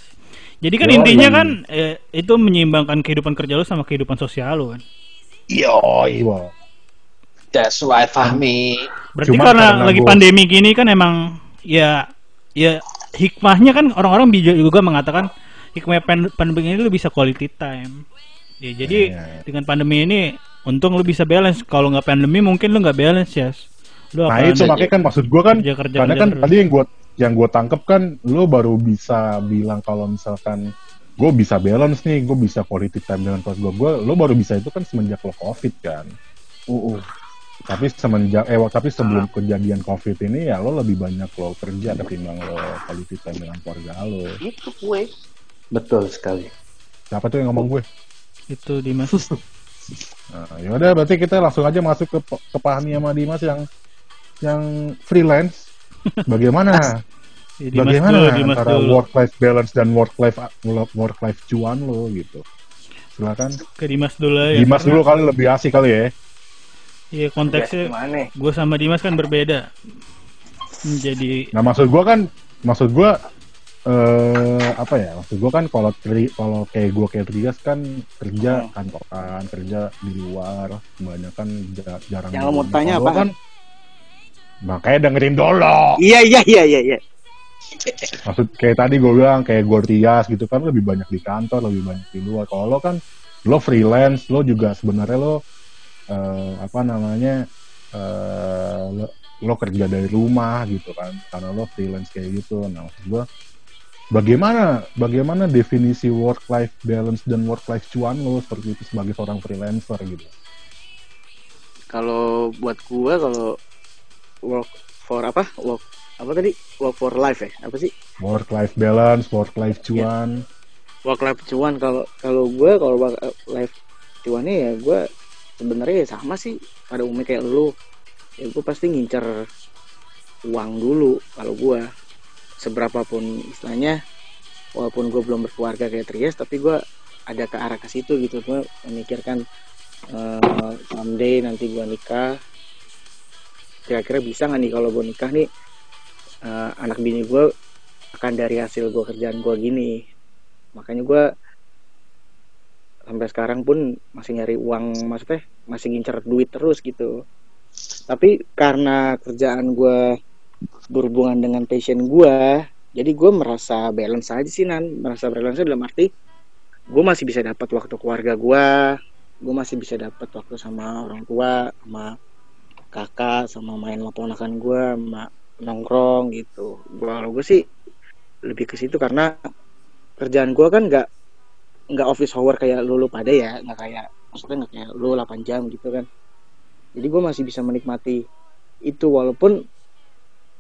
Speaker 1: Jadi kan
Speaker 2: Yoi.
Speaker 1: intinya kan eh, itu menyeimbangkan kehidupan kerja lu sama kehidupan sosial lu kan.
Speaker 2: Yoi, bos.
Speaker 5: That's right, Fahmi.
Speaker 1: Berarti
Speaker 2: Cuma
Speaker 1: karena,
Speaker 2: karena
Speaker 1: lagi
Speaker 2: gua-
Speaker 1: pandemi gini kan emang ya ya hikmahnya kan orang-orang juga mengatakan hikmah pan- pandemi ini lu bisa quality time. Ya jadi
Speaker 2: Iya.
Speaker 1: dengan pandemi ini untung lu bisa balance. Kalau nggak pandemi mungkin lu nggak balance ya. Lu
Speaker 2: Nah itu makanya kan maksud gue kan karena
Speaker 1: kerja
Speaker 2: kan
Speaker 1: terus.
Speaker 2: tadi yang gue yang gue tangkep kan lo baru bisa bilang kalau misalkan gue bisa balance nih gue bisa quality time dengan keluarga gue lo baru bisa itu kan semenjak lo covid kan tapi semenjak eh tapi sebelum kejadian covid ini ya lo lebih banyak lo kerja ketimbang lo quality time dengan keluarga lo
Speaker 5: Itu kue.
Speaker 4: betul sekali
Speaker 2: siapa tuh yang ngomong gue
Speaker 1: itu Dimas.
Speaker 2: Nah, yaudah berarti kita langsung aja masuk ke ke Fahmi sama Dimas yang yang freelance. Bagaimana?
Speaker 1: Ya, Dimas
Speaker 2: Bagaimana
Speaker 1: dulu, Dimas
Speaker 2: antara
Speaker 1: dulu.
Speaker 2: work life balance dan work life work life cuan lo gitu. Silakan.
Speaker 1: Ke Dimas dulu ya.
Speaker 2: Dimas dulu kali lebih asik kali ya.
Speaker 1: Iya konteksnya
Speaker 3: Gimana?
Speaker 1: gue sama Dimas kan berbeda. Jadi
Speaker 2: Nah maksud gua kan maksud gua eh apa ya? Maksud gua kan kalau kalau kayak gua kayak Trias kan kerja kantoran, kerja di luar, kebanyakan ja- jarang.
Speaker 5: Yang mau tanya apaan?
Speaker 2: Kan, makanya dengerin dulu.
Speaker 5: Iya, iya, iya, iya, iya.
Speaker 2: maksud kayak tadi gue bilang kayak gue Rias gitu kan lebih banyak di kantor lebih banyak di luar kalau lo kan lo freelance lo juga sebenarnya lo eh, apa namanya eh, lo, lo kerja dari rumah gitu kan karena lo freelance kayak gitu nah maksud gue bagaimana bagaimana definisi work life balance dan work life cuan lo seperti itu sebagai seorang freelancer gitu
Speaker 5: Kalau buat gua kalau work for apa? Work apa tadi? Work for life ya? Apa sih?
Speaker 2: work life balance work life cuan
Speaker 5: Work life cuan kalau kalau gua kalau work life cuannya ya gua sebenarnya ya sama sih pada umumnya kayak lu. Ya gua pasti ngincer uang dulu kalau gua seberapa pun istilahnya walaupun gue belum berkeluarga kayak Trias tapi gue ada ke arah ke situ gitu. Gue memikirkan eh, someday nanti gue nikah. Kira-kira bisa nggak nih kalau gue nikah nih eh, anak bini gue akan dari hasil gue kerjaan gue gini. Makanya gue sampai sekarang pun masih nyari uang maksudnya masih ngincer duit terus gitu. Tapi karena kerjaan gue berhubungan dengan passion gue jadi gue merasa balance aja sih nan. Merasa balance dalam arti gue masih bisa dapat waktu keluarga gue gue masih bisa dapat waktu sama orang tua sama kakak sama main ponakan gue sama nongkrong gitu. Kalau gue sih lebih ke situ karena kerjaan gue kan nggak nggak office hour kayak lu lu pada ya nggak kayak maksudnya nggak kayak lu 8 jam gitu kan. Jadi gue masih bisa menikmati itu walaupun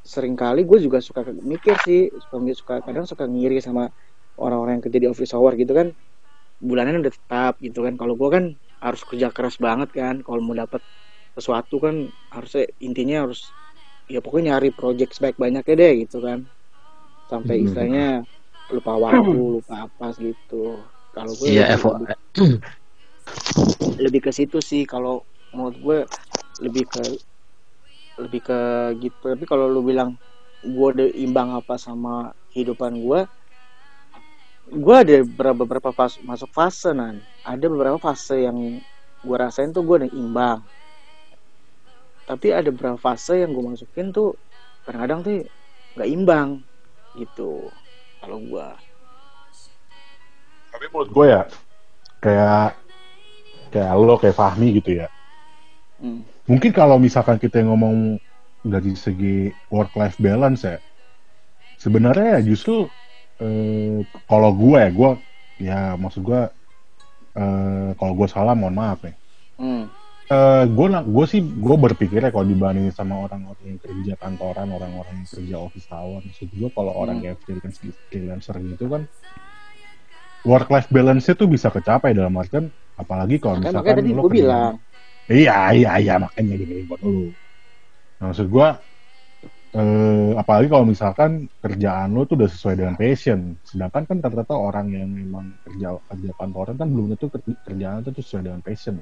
Speaker 5: sering kali gue juga suka mikir sih suka, suka kadang suka ngiri sama orang-orang yang kerja di office hour gitu kan. Bulanan udah tetap gitu kan. Kalau gue kan harus kerja keras banget kan. Kalau mau dapat sesuatu kan harusnya intinya harus ya pokoknya nyari project sebaik banyaknya deh gitu kan. Sampai hmm. istilahnya lupa waktu lupa apa gitu. Kalau gue
Speaker 4: iya, lebih,
Speaker 5: lebih ke situ sih. Kalau menurut gue lebih ke lebih ke gitu. Tapi kalau lu bilang gue udah imbang apa sama kehidupan gue gue ada beberapa beberapa fase masuk fase nan. Ada beberapa fase yang gue rasain tuh gue udah imbang. Tapi ada beberapa fase yang gue masukin tuh kadang-kadang tuh nggak imbang gitu kalau gue
Speaker 2: tapi menurut gue ya kayak kayak lo kayak Fahmi gitu ya. Hmm mungkin kalau misalkan kita ngomong dari segi work life balance ya sebenarnya ya justru eh, kalau gue ya gue ya maksud gue eh, kalau gue salah mohon maaf ya hmm. eh, gue gue sih gue berpikirnya kalau dibanding sama orang-orang yang kerja kantoran orang-orang yang kerja office hour maksud gue kalau hmm. orang yang freelance freelancer gitu kan work life balance itu bisa kecapai dalam artian apalagi kalau misalkan
Speaker 5: makanya tadi gue bilang
Speaker 2: Iya, iya, iya makanya gini buat lu. Nah, maksud gua eh, apalagi kalau misalkan kerjaan lu tuh udah sesuai dengan passion. Sedangkan kan rata-rata orang yang memang kerja kerja kantoran kan belum tentu kerjaan itu tuh sesuai dengan passion.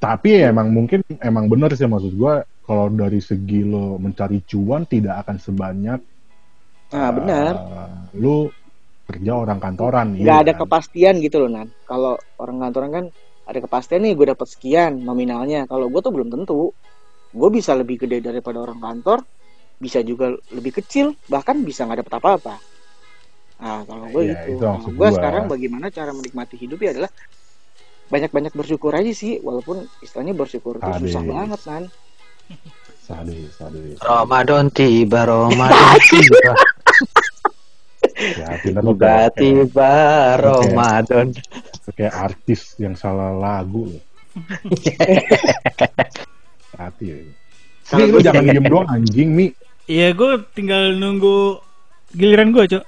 Speaker 2: Tapi ya, emang mungkin emang benar sih maksud gua kalau dari segi lo mencari cuan tidak akan sebanyak
Speaker 5: Nah, benar.
Speaker 2: Uh, lu kerja orang kantoran.
Speaker 5: Gak iya, ada kan? kepastian gitu loh, Nan. Kalau orang kantoran kan ada kepastian nih gue dapat sekian nominalnya. Kalau gue tuh belum tentu. Gue bisa lebih gede daripada orang kantor bisa juga lebih kecil bahkan bisa nggak dapat apa-apa. Nah kalau gue ya, gitu. nah, gue sekarang bagaimana cara menikmati hidup ya adalah banyak-banyak bersyukur aja sih walaupun istilahnya bersyukur itu susah banget kan
Speaker 2: sadis sadis.
Speaker 4: Ramadan tiba Ramadan tiba.
Speaker 2: Ya tiba-tiba.
Speaker 4: Ramadan
Speaker 2: kayak artis yang salah lagu loh. Hati ya. Mi, lu jangan diem doang anjing, Mi.
Speaker 1: Iya, gue tinggal nunggu giliran gue, Cok.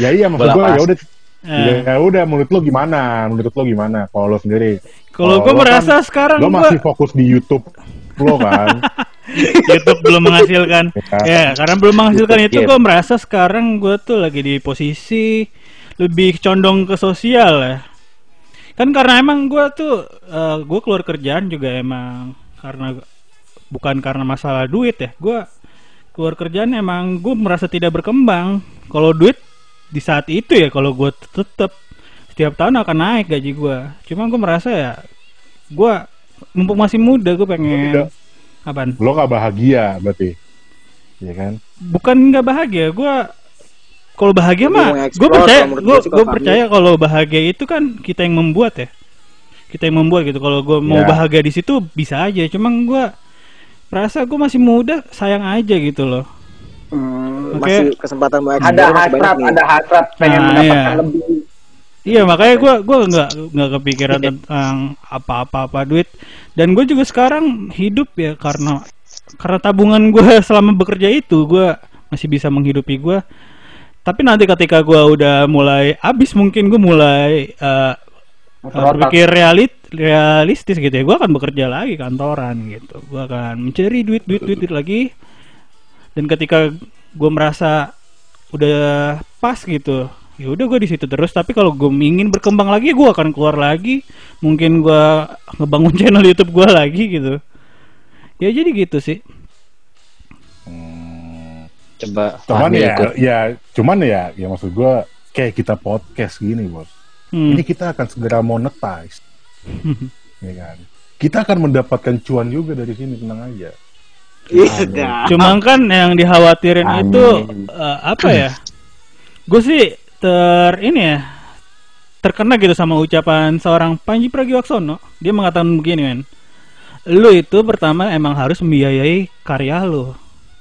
Speaker 2: Ya iya, maksud gue ya udah eh. Ya udah menurut lo gimana? Menurut lo gimana kalau lo sendiri?
Speaker 1: Kalau gue merasa kan, sekarang
Speaker 2: lo masih gua... fokus di YouTube lo kan.
Speaker 1: YouTube belum menghasilkan. ya, ya karena belum menghasilkan itu gue merasa sekarang gue tuh lagi di posisi lebih condong ke sosial ya. Kan karena emang gue tuh uh, eh, gue keluar kerjaan juga emang karena bukan karena masalah duit ya. Gue keluar kerjaan emang gue merasa tidak berkembang. Kalau duit di saat itu ya kalau gue tetap setiap tahun akan naik gaji gue cuma gue merasa ya gue mumpung masih muda gue pengen apa
Speaker 2: lo gak bahagia berarti ya kan?
Speaker 1: Bukan nggak bahagia gue kalau bahagia mah gue percaya gue percaya kalau bahagia itu kan kita yang membuat ya. Kita yang membuat gitu. Kalau gue mau yeah. bahagia di situ bisa aja. Cuman gue rasa gue masih muda sayang aja gitu loh.
Speaker 5: Hmm, okay. masih kesempatan
Speaker 3: banyak ada hasrat ada hasrat pengen nah, mendapatkan iya. lebih.
Speaker 1: Iya makanya gue gue nggak nggak kepikiran tentang apa-apa-apa duit. Dan gue juga sekarang hidup ya karena karena tabungan gue selama bekerja itu gue masih bisa menghidupi gue tapi nanti ketika gue udah mulai habis mungkin gue mulai uh, berpikir realit realistis gitu ya. Gue akan bekerja lagi kantoran gitu. Gue akan mencari duit duit duit, duit lagi. Dan ketika gue merasa udah pas gitu ya udah gue di situ terus. Tapi kalau gue ingin berkembang lagi gue akan keluar lagi. Mungkin gue ngebangun channel YouTube gue lagi gitu. Ya jadi gitu sih
Speaker 4: coba
Speaker 2: cuman ya ikut. ya cuman ya ya maksud gue kayak kita podcast gini bos hmm. ini kita akan segera monetize ya kan kita akan mendapatkan cuan juga dari sini tenang aja
Speaker 5: Iya.
Speaker 1: Cuma kan yang dikhawatirin
Speaker 4: Amin.
Speaker 1: itu eh, apa ya? Gue sih ter ini ya terkena gitu sama ucapan seorang Panji Pragiwaksono. Dia mengatakan begini kan, lu itu pertama emang harus membiayai karya lu,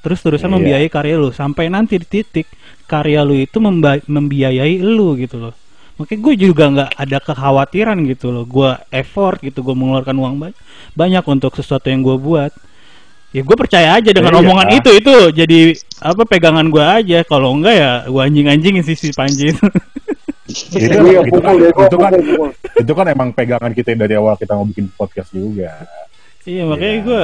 Speaker 1: terus terusan
Speaker 2: Iya.
Speaker 1: membiayai karya lu sampai nanti di titik karya lu itu memba- membiayai lu gitu loh. Makanya gue juga nggak ada kekhawatiran gitu loh. Gue effort gitu, gue mengeluarkan uang ba- banyak untuk sesuatu yang gue buat. Ya gue percaya aja dengan
Speaker 2: Iya.
Speaker 1: omongan itu itu jadi apa pegangan gue aja. Kalau enggak ya gue anjing-anjingin sih si Panji itu.
Speaker 2: itu,
Speaker 3: Iya,
Speaker 2: itu kan,
Speaker 3: ya,
Speaker 2: itu kan itu kan emang pegangan kita dari awal kita mau bikin podcast juga
Speaker 1: iya makanya
Speaker 2: Iya.
Speaker 1: gue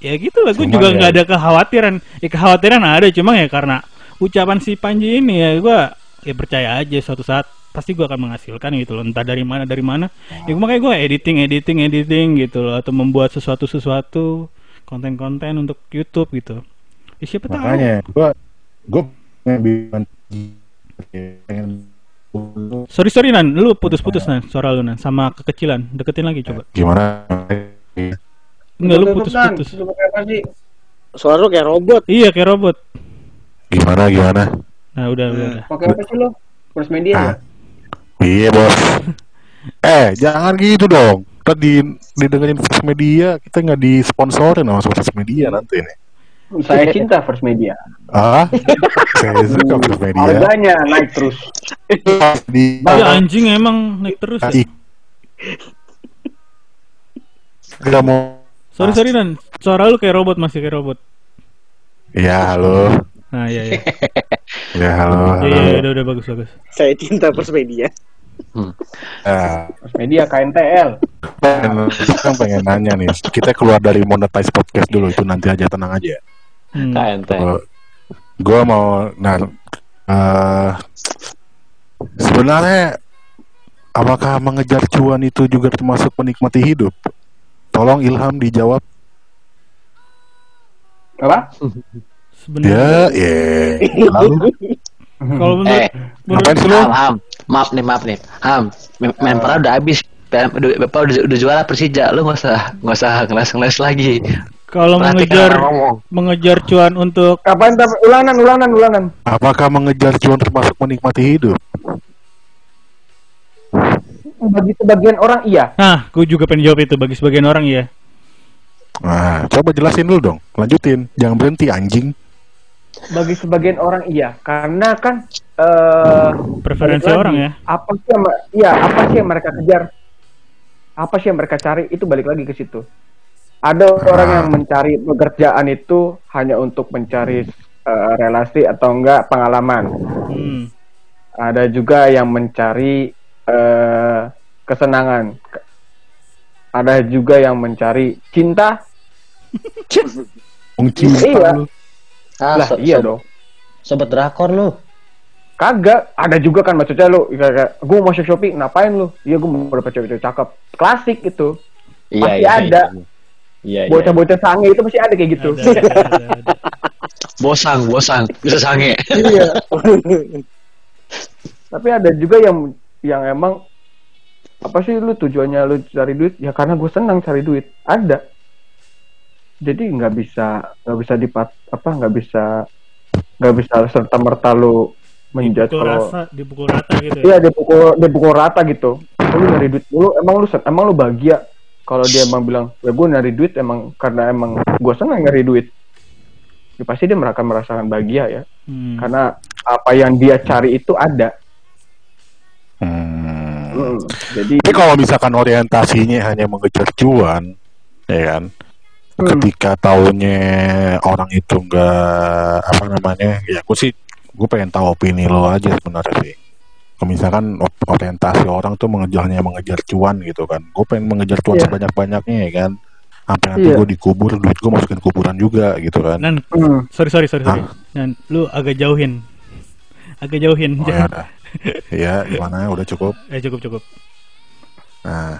Speaker 1: ya gitu lah. Gue juga
Speaker 2: ya-
Speaker 1: nggak ada kekhawatiran. Ya kekhawatiran ada cuma ya karena ucapan si Panji ini ya gue ya percaya aja suatu saat pasti gue akan menghasilkan gitu loh. Entah dari mana dari mana. Ya makanya gue editing editing editing gitu loh atau membuat sesuatu sesuatu konten-konten untuk YouTube gitu. Ya, siapa tahu.
Speaker 2: Makanya gua gua pengen bikin pengen
Speaker 1: sorry sorry nan. Lu putus-putus nan suara lu nan sama kekecilan. Deketin lagi coba.
Speaker 2: Gimana
Speaker 1: enggak lu putus-putus
Speaker 3: Lu pakai apa sih?
Speaker 5: Suara lu kayak robot.
Speaker 1: iya kayak robot
Speaker 2: gimana gimana
Speaker 1: nah udah udah, udah.
Speaker 3: Pakai apa sih lu? First media ya?
Speaker 2: iya bos eh jangan gitu dong tadi didengerin first media kita nggak disponsorin sama first media nanti nih
Speaker 3: Saya cinta first media.
Speaker 2: ah saya suka first media
Speaker 3: Harganya naik terus.
Speaker 2: di
Speaker 1: ya anjing emang naik terus ya.
Speaker 2: Gak mau
Speaker 1: sorry sorry nan suara lu kayak robot masih kayak robot
Speaker 2: Ya halo
Speaker 1: nah iya iya
Speaker 2: Ya halo,
Speaker 1: iya iya udah udah bagus bagus
Speaker 5: Saya cinta Persmedia.
Speaker 2: Nah,
Speaker 3: First media KNTL.
Speaker 2: pengen, kan pengen nanya nih Kita keluar dari monetize podcast dulu Itu nanti aja tenang aja
Speaker 1: Hmm.
Speaker 4: KNT.
Speaker 2: Kalau Gue mau Nah eh, Sebenarnya Apakah mengejar cuan itu juga termasuk menikmati hidup? Tolong Ilham dijawab
Speaker 3: Apa?
Speaker 1: sebenarnya
Speaker 2: Ya, ya Lalu
Speaker 1: kalau menurut
Speaker 4: Eh,
Speaker 1: menurut
Speaker 2: sih lu?
Speaker 4: Ham, Ham. Maaf nih, maaf nih. Ham, mem- Menpora udah habis. Bapak udah, udah juara Persija, lu nggak usah nggak usah ngeles-ngeles lagi.
Speaker 1: kalau mengejar mengejar cuan untuk
Speaker 3: Kapan tapi ulangan ulangan ulangan.
Speaker 2: Apakah mengejar cuan termasuk menikmati hidup?
Speaker 3: Bagi sebagian orang iya.
Speaker 1: nah gue juga pengen jawab itu bagi sebagian orang ya
Speaker 2: Nah, coba jelasin dulu dong. Lanjutin. Jangan berhenti anjing.
Speaker 3: Bagi sebagian orang iya, karena kan eh
Speaker 1: preferensi
Speaker 3: lagi,
Speaker 1: orang ya
Speaker 3: Apa sih yang iya, apa sih yang mereka kejar? Apa sih yang mereka cari? Itu balik lagi ke situ. Ada orang yang mencari pekerjaan itu hanya untuk mencari eh, relasi atau enggak pengalaman.
Speaker 1: hmm.
Speaker 3: Ada juga yang mencari eh, kesenangan. Ada juga yang mencari cinta.
Speaker 2: Wong cinta
Speaker 3: Iya.
Speaker 2: lu.
Speaker 4: Ah,
Speaker 3: lah
Speaker 4: so-
Speaker 3: iya
Speaker 4: so-
Speaker 3: dong.
Speaker 4: Sobat drakor lu.
Speaker 3: Kagak, ada juga kan maksudnya lu kayak gue mau shopping, ngapain lu? Iya gue mau dapet cewek-cewek cakep. Klasik itu. Pasti ada.
Speaker 4: Iya, iya.
Speaker 3: Bocah-bocah sange itu pasti ada kayak gitu.
Speaker 1: Ada, ada, ada, ada.
Speaker 4: Bosang, bosang, bisa sange.
Speaker 3: iya. Tapi ada juga yang yang emang apa sih lu tujuannya lu cari duit? Ya karena gue senang cari duit. Ada. Jadi nggak bisa nggak bisa dipat apa nggak bisa nggak bisa serta merta lu menjudge
Speaker 1: dipukul
Speaker 3: kalau
Speaker 1: rasa dipukul rata gitu ya
Speaker 3: Iya dipukul dipukul rata gitu. Lu nyari duit dulu, emang lu emang lu bahagia kalau dia emang bilang, ya gue nyari duit emang karena emang gue senang nyari duit. Ya, pasti dia akan merasakan bahagia ya,
Speaker 1: Hmm.
Speaker 3: karena apa yang dia cari itu ada.
Speaker 2: Hmm.
Speaker 3: Jadi
Speaker 2: Tapi kalau misalkan orientasinya hanya mengejar cuan, ya kan?
Speaker 3: Hmm.
Speaker 2: Ketika taunya orang itu enggak apa namanya, ya aku sih gue pengen tahu opini lo aja sebenarnya sih. Kalau misalkan orientasi orang tuh mengejarnya mengejar cuan gitu kan, gue pengen mengejar cuan
Speaker 3: Iya.
Speaker 2: sebanyak banyaknya ya kan. Sampai nanti
Speaker 3: Iya.
Speaker 2: gue dikubur, duit gue masukin kuburan juga gitu kan.
Speaker 1: Nan,
Speaker 3: hmm,
Speaker 1: sorry sorry sorry sorry. Nan, lu agak jauhin. Agak jauhin.
Speaker 2: Oh ya. Ya gimana udah cukup.
Speaker 1: eh cukup cukup.
Speaker 2: Nah,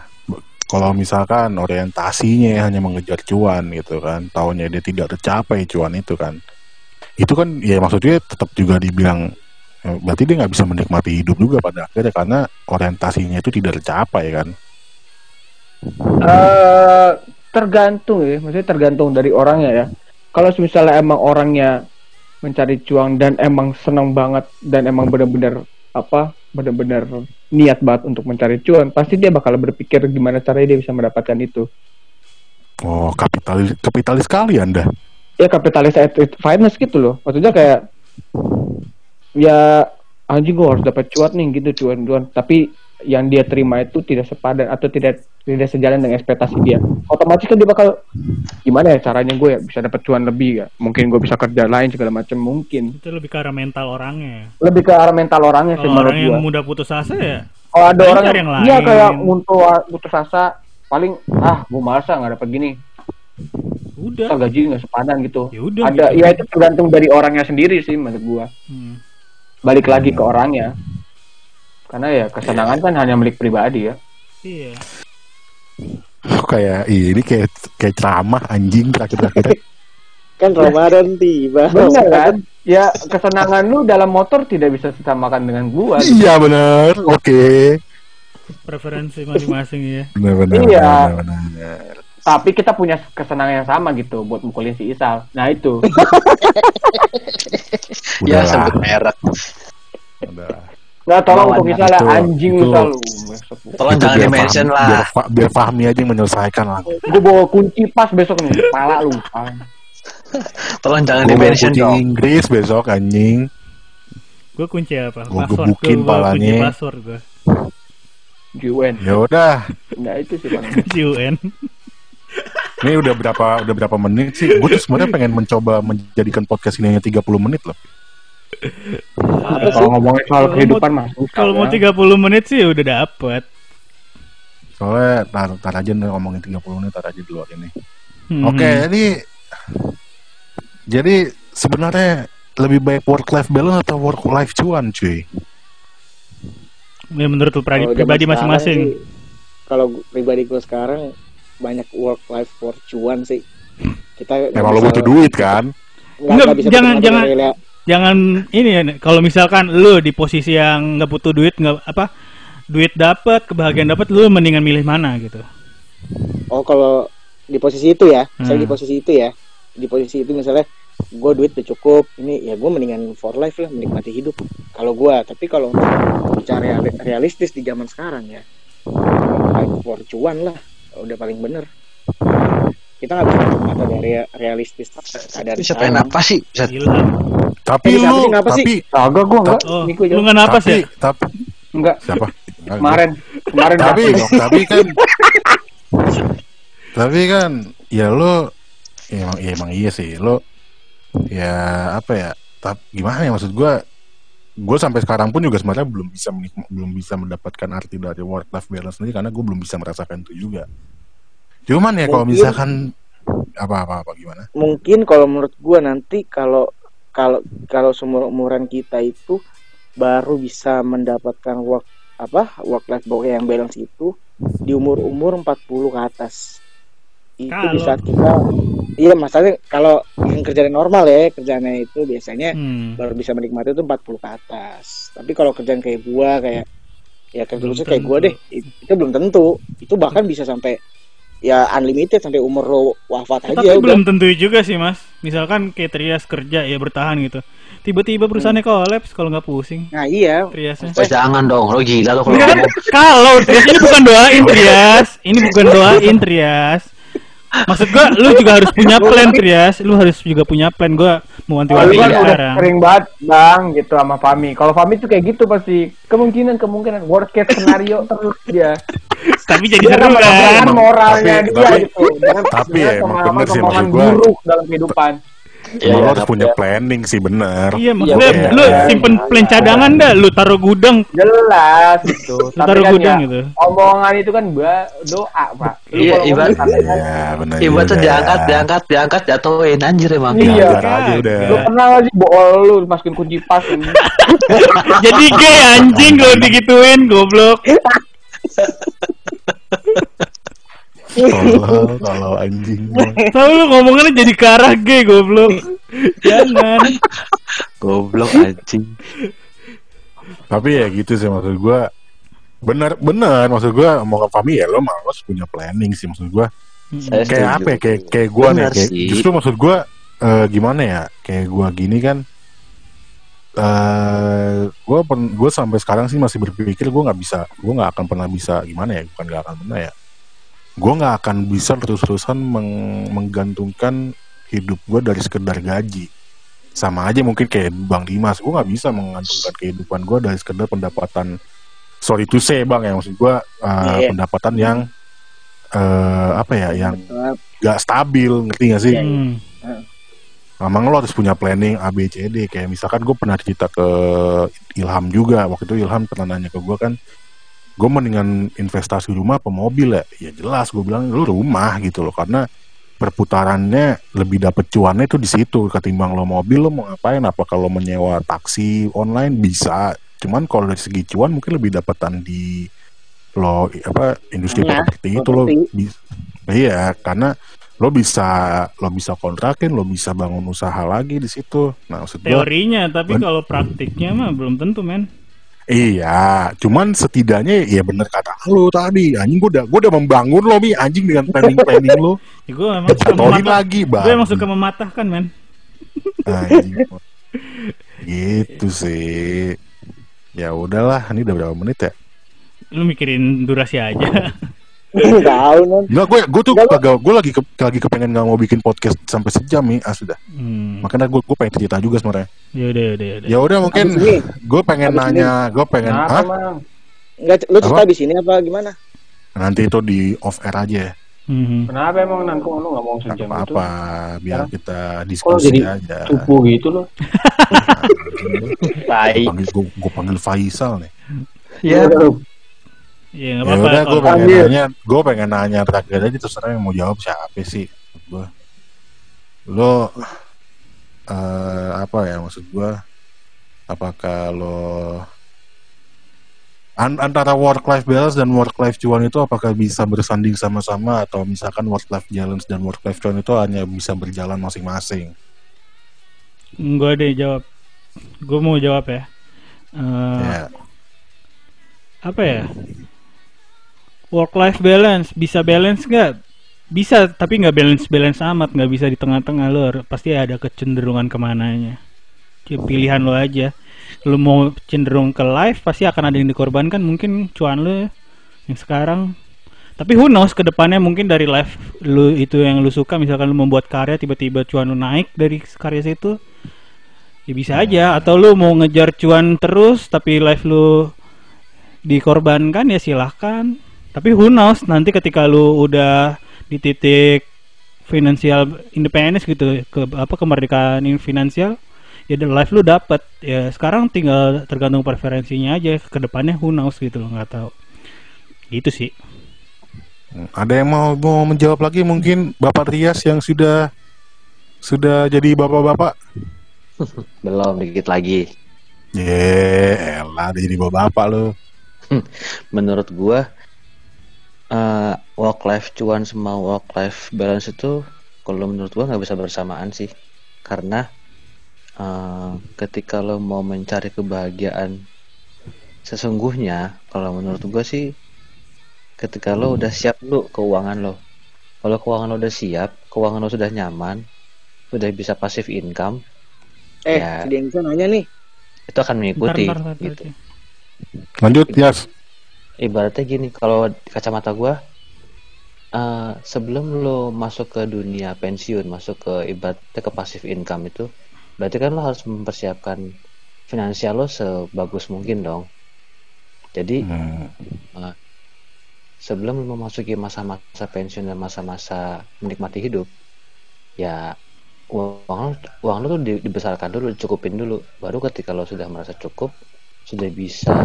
Speaker 2: kalau misalkan orientasinya hanya mengejar cuan gitu kan, taunya dia tidak tercapai cuan itu kan, itu kan ya maksudnya tetap juga dibilang eh, berarti dia nggak bisa menikmati hidup juga pada akhirnya karena orientasinya itu tidak tercapai kan.
Speaker 3: eh, tergantung ya, maksudnya tergantung dari orangnya ya. kalau misalnya emang orangnya mencari cuan dan emang senang banget dan emang benar-benar apa benar-benar niat banget untuk mencari cuan pasti dia bakal berpikir gimana caranya dia bisa mendapatkan itu.
Speaker 2: Oh, kapitalis kapitalis sekali Anda.
Speaker 3: ya kapitalis finest gitu loh. Maksudnya kayak ya anjing gue harus dapat cuan nih gitu cuan cuan tapi yang dia terima itu tidak sepadan atau tidak tidak sejalan dengan ekspektasi dia otomatis kan dia bakal gimana ya caranya gue ya bisa dapat cuan lebih ya mungkin gue bisa kerja lain segala macam mungkin
Speaker 1: Itu lebih ke arah mental orangnya.
Speaker 3: lebih ke arah mental orangnya sih
Speaker 1: orang yang
Speaker 3: gue
Speaker 1: mudah putus asa ya
Speaker 3: kalau ada orang yang,
Speaker 1: yang
Speaker 3: iya kayak untuk putus asa paling ah gue malas ah, nggak dapat gini
Speaker 1: udah.
Speaker 3: Ntar gaji nggak sepadan gitu
Speaker 1: Ya udah.
Speaker 3: ada
Speaker 1: gitu.
Speaker 3: ya itu tergantung dari orangnya sendiri sih menurut gue
Speaker 1: Hmm.
Speaker 3: balik lagi ke orangnya karena ya kesenangan kan hanya milik pribadi ya
Speaker 1: Iya.
Speaker 2: Kok kayak ini kayak kayak ceramah anjing terakhir-terakhir.
Speaker 5: Kan Ramadan tiba.
Speaker 3: benar kan ya kesenangan lu dalam motor tidak bisa disamakan dengan gua
Speaker 2: iya benar. Oke.
Speaker 1: Preferensi masing-masing ya.
Speaker 2: Benar benar.
Speaker 3: Iya.
Speaker 2: benar, benar.
Speaker 3: tapi kita punya kesenangan yang sama gitu buat mukulin si Isal nah itu
Speaker 6: Ya sebut merek.
Speaker 2: udahlah.
Speaker 3: Nggak tolong untuk Isal ya
Speaker 2: itu-
Speaker 3: anjing
Speaker 2: itu-
Speaker 3: lu Sal
Speaker 6: Tolong
Speaker 2: Itu
Speaker 6: jangan
Speaker 2: biar
Speaker 6: di-mention lah.
Speaker 2: Biar, Fa- biar Fahmi aja yang menyelesaikan lah.
Speaker 3: gue bawa kunci pas besok nih kepala lu.
Speaker 6: Tolong jangan di-mention dong.
Speaker 2: Inggris besok anjing.
Speaker 1: Gue kunci apa? Password.
Speaker 2: gebukin
Speaker 1: Gue kunci
Speaker 2: palanya.
Speaker 1: password gue.
Speaker 3: UN
Speaker 2: Ya udah.
Speaker 3: nah itu sih bang
Speaker 1: Kunci UN.
Speaker 2: Ini udah berapa udah berapa menit sih? Gue tuh sebenarnya pengen mencoba menjadikan podcast ini hanya 30 menit loh.
Speaker 3: Kalau ngomongin soal
Speaker 1: Kalau
Speaker 3: kehidupan
Speaker 1: mau-
Speaker 3: mah
Speaker 1: Kalau mau
Speaker 3: ya.
Speaker 1: 30 menit sih udah dapet.
Speaker 2: Soalnya tar, tar aja nih ngomongin 30 menit tar aja dulu ini.
Speaker 1: Hmm.
Speaker 2: Oke, jadi jadi sebenarnya lebih baik work life balance atau work life cuan, cuy?
Speaker 1: Ya, menurut pribadi
Speaker 5: sekarang
Speaker 1: masing-masing.
Speaker 5: Kalau pribadi gue sekarang banyak work life for cuan sih. Kita
Speaker 2: Emang lo butuh duit kan?
Speaker 5: nggak-
Speaker 1: Enggak, jangan- jangan. Jangan ini ya. Kalau misalkan lu di posisi yang nggak butuh duit nggak apa duit dapat kebahagiaan dapat lu mendingan milih mana gitu.
Speaker 5: Oh kalau di posisi itu ya, saya
Speaker 1: Hmm.
Speaker 5: di posisi itu ya, di posisi itu misalnya gue duit udah cukup, ini ya gue mendingan for life lah menikmati hidup. Kalau gue, tapi kalau untuk bicara reali- realistis di zaman sekarang ya, life for cuan lah, udah paling bener. Kita nggak bisa mata dari realistis
Speaker 6: Bisa pengen
Speaker 5: sekarang.
Speaker 6: apa sih? Bisa
Speaker 1: Gila.
Speaker 2: Tapi
Speaker 5: Eh,
Speaker 2: lu
Speaker 5: sih, ngapa sih?
Speaker 2: tapi
Speaker 3: Kagak gua enggak
Speaker 1: Oh,
Speaker 3: Ini gua
Speaker 1: lu
Speaker 3: jawab.
Speaker 1: nggak napas
Speaker 2: tapi,
Speaker 1: ya?
Speaker 2: tapi
Speaker 3: enggak
Speaker 2: siapa?
Speaker 3: kemarin. Kemarin
Speaker 2: tapi tapi kan tapi kan ya lo ya emang, ya emang iya sih. Lo ya apa ya? Tapi gimana ya maksud gue gue sampai sekarang pun juga sebenarnya belum bisa belum bisa mendapatkan arti dari work life balance sendiri karena gue belum bisa merasakan itu juga. Cuman ya kalau misalkan apa apa apa gimana?
Speaker 5: Mungkin kalau menurut gua nanti kalau kalau kalau seumur umuran kita itu baru bisa mendapatkan work apa work life yang balance itu di umur umur 40 ke atas. Itu di
Speaker 1: Kalau-
Speaker 5: saat kita iya masalahnya kalau yang kerjaan normal ya kerjaannya itu biasanya
Speaker 1: Hmm.
Speaker 5: baru bisa menikmati itu 40 ke atas. Tapi kalau kerjaan kayak gua kayak ya kerja kayak gua deh itu, itu belum tentu. Itu bahkan bisa sampai ya unlimited sampai umur lo wafat aja
Speaker 1: Tapi
Speaker 5: udah
Speaker 1: belum tentu juga sih mas. Misalkan kayak Trias kerja ya bertahan gitu. Tiba-tiba perusahaannya kolaps kalau nggak pusing.
Speaker 5: nah iya
Speaker 1: Triasnya.
Speaker 6: Oh, jangan dong, lo gila lo kalau.
Speaker 1: Kalau Trias ini bukan doain Trias, ini bukan doain Trias. Maksud gua lu juga harus punya plan Trias, lu harus juga punya plan gua mau
Speaker 3: kan
Speaker 6: Iya.
Speaker 3: udah
Speaker 1: sekarang.
Speaker 3: sering banget bang gitu sama Fami. Kalau Fami tuh kayak gitu pasti kemungkinan kemungkinan worst case scenario terus dia.
Speaker 1: Tapi jadi seru
Speaker 3: kan moralnya
Speaker 2: Tapi-
Speaker 3: dia
Speaker 2: tapi-
Speaker 3: gitu.
Speaker 2: Tapi
Speaker 3: dengan
Speaker 2: ya, emang bener sih,
Speaker 3: pengalaman
Speaker 2: maksud gua-
Speaker 3: buruk dalam kehidupan.
Speaker 2: Emang
Speaker 6: Iya,
Speaker 2: lo
Speaker 6: iya,
Speaker 2: harus punya
Speaker 6: ya.
Speaker 2: planning sih bener
Speaker 1: Iya, maksudnya
Speaker 2: Iya,
Speaker 1: lu
Speaker 2: iya.
Speaker 1: simpen plan cadangan dah, lu taruh gudang.
Speaker 3: Jelas gitu.
Speaker 1: Lu taruh
Speaker 3: kan
Speaker 1: gudang
Speaker 3: ya,
Speaker 1: gitu.
Speaker 3: omongan itu kan ba- doa pak. Lu
Speaker 6: Iya, ibarat-
Speaker 2: iya bener
Speaker 6: Ibaratnya
Speaker 2: juga.
Speaker 6: diangkat, diangkat, diangkat, jatuhin anjir emang.
Speaker 3: Iya.
Speaker 2: Biar aja udah
Speaker 3: Lu pernah gak sih bool lu masukin kunci pas ini?
Speaker 1: Jadi gay anjing kalau digituin goblok.
Speaker 2: Tolol, kalau anjing.
Speaker 1: Tahu lu ngomongannya jadi ke arah gay goblok. Jangan.
Speaker 6: Goblok anjing.
Speaker 2: tapi ya gitu sih maksud gua. Bener bener. Maksud gua mau ke Fami ya lo malah harus punya planning sih maksud gua.
Speaker 6: Saya
Speaker 2: kayak apa ya? Kayak kayak gua nih kayak
Speaker 6: sih.
Speaker 2: justru maksud gua eh, gimana ya? Kayak gua gini kan eh gue gue sampai sekarang sih masih berpikir gue nggak bisa gue nggak akan pernah bisa. Gimana ya? Bukan nggak akan pernah ya gue nggak akan bisa terus-terusan meng- menggantungkan hidup gue dari sekedar gaji sama aja mungkin kayak bang Dimas gue nggak bisa menggantungkan kehidupan gue dari sekedar pendapatan sorry to say bang ya maksud gue uh,
Speaker 5: Iya.
Speaker 2: pendapatan yang eh apa ya yang gak stabil ngerti gak sih
Speaker 1: Hmm.
Speaker 2: Emang lo harus punya planning A, B, C, D. Kayak misalkan gue pernah cerita ke Ilham juga. Waktu itu Ilham pernah nanya ke gue kan, gue mendingan investasi rumah apa mobil ya? Ya jelas, gue bilang lu rumah gitu loh. Karena perputarannya lebih dapet cuannya itu di situ. Ketimbang lo mobil, lo mau ngapain? Apa kalau menyewa taksi online bisa. Cuman kalau dari segi cuan mungkin lebih dapetan di lo apa industri
Speaker 5: Ya,
Speaker 2: properti itu lo iya karena lo bisa lo bisa kontrakin lo bisa bangun usaha lagi di situ nah maksud gua
Speaker 1: Teorinya, tapi
Speaker 2: Ben-
Speaker 1: kalau praktiknya mah belum tentu, men.
Speaker 2: Iya cuman setidaknya ya bener kata lo tadi. Anjing gue udah gue udah membangun lo mi. Anjing dengan planning planning lo.
Speaker 1: Ya, gue emang suka
Speaker 2: lagi
Speaker 1: Gue
Speaker 2: bang.
Speaker 1: emang suka mematahkan, men.
Speaker 2: anjing. Gitu sih. Ya udahlah ini udah berapa menit ya?
Speaker 1: Lu mikirin durasi aja.
Speaker 5: tahu non
Speaker 2: Enggak, gue gue tuh kagak gue lagi ke, lagi kepengen nggak mau bikin podcast sampai sejam nih ah sudah
Speaker 1: Hmm.
Speaker 2: makanya gue gue pengen cerita juga sebenarnya
Speaker 1: Ya udah, ya udah, ya udah.
Speaker 2: ya mungkin gue pengen
Speaker 5: Abis
Speaker 2: nanya gue pengen
Speaker 3: Kenapa,
Speaker 2: Hah?
Speaker 3: Mang?
Speaker 5: Enggak, lu cerita
Speaker 2: Apa?
Speaker 5: di sini apa gimana?
Speaker 2: nanti itu di off air aja ya
Speaker 1: Mhm.
Speaker 3: Kenapa emang nangkung lu nggak mau
Speaker 2: Nggak
Speaker 3: sejam itu?
Speaker 2: apa-apa biar
Speaker 3: Hah?
Speaker 2: kita diskusi
Speaker 3: jadi
Speaker 2: aja
Speaker 3: cupu gitu loh?
Speaker 2: gue
Speaker 5: Baik.
Speaker 2: panggil gue, gue panggil Faisal nih
Speaker 4: Ya,
Speaker 1: Ya nggak
Speaker 2: ya udah gue pengen
Speaker 3: Panggil.
Speaker 2: nanya gue pengen nanya terakhir aja terserah yang mau jawab siapa sih gue lo eh, apa ya maksud gue apakah lo an- antara work life balance dan work life cuan itu apakah bisa bersanding sama-sama atau misalkan work life balance dan work life cuan itu hanya bisa berjalan masing-masing
Speaker 1: Gue deh jawab. Gue mau jawab ya. Eh,
Speaker 2: ya
Speaker 1: Apa ya? Work life balance bisa balance nggak? Bisa, tapi nggak balance balance amat, nggak bisa di tengah-tengah lo. Pasti ada kecenderungan ke mananya. Ya, Pilihan lo aja. Lo mau cenderung ke live, pasti akan ada yang dikorbankan. Mungkin cuan lo yang sekarang. Tapi who knows ke depannya mungkin dari live lu itu yang lu suka misalkan lu membuat karya tiba-tiba cuan lu naik dari karya situ ya bisa aja atau lu mau ngejar cuan terus tapi live lu dikorbankan ya silahkan tapi who knows nanti ketika lu udah di titik finansial independence gitu ke apa kemerdekaan finansial ya the life lu dapat ya sekarang tinggal tergantung preferensinya aja ke depannya who knows gitu loh nggak tahu gitu sih
Speaker 2: Ada yang mau mau menjawab lagi mungkin Bapak Rias yang sudah sudah jadi bapak-bapak?
Speaker 4: belum dikit lagi.
Speaker 2: Ye, elah jadi bapak-bapak lo.
Speaker 4: Menurut gua eh work life cuan sama work life balance itu kalau menurut gua nggak bisa bersamaan sih. Karena eh ketika lo mau mencari kebahagiaan sesungguhnya, kalau menurut gua sih ketika lo udah siap lu keuangan lo. Kalau keuangan lo udah siap, keuangan lo sudah nyaman, sudah bisa pasif income,
Speaker 5: Eh,
Speaker 4: Ya.
Speaker 5: si nanya nih.
Speaker 4: itu akan mengikuti
Speaker 1: Ntar, ntar, ntar,
Speaker 4: gitu.
Speaker 2: Lanjut, Yas.
Speaker 4: Ibaratnya gini kalau di kacamata gua eh, sebelum lo masuk ke dunia pensiun masuk ke ibaratnya ke passive income itu berarti kan lo harus mempersiapkan finansial lo sebagus mungkin dong jadi
Speaker 2: Hmm.
Speaker 4: sebelum lo memasuki masa-masa pensiun dan masa-masa menikmati hidup ya uang lo, uang lo tuh di- dibesarkan dulu dicukupin dulu baru ketika lo sudah merasa cukup sudah bisa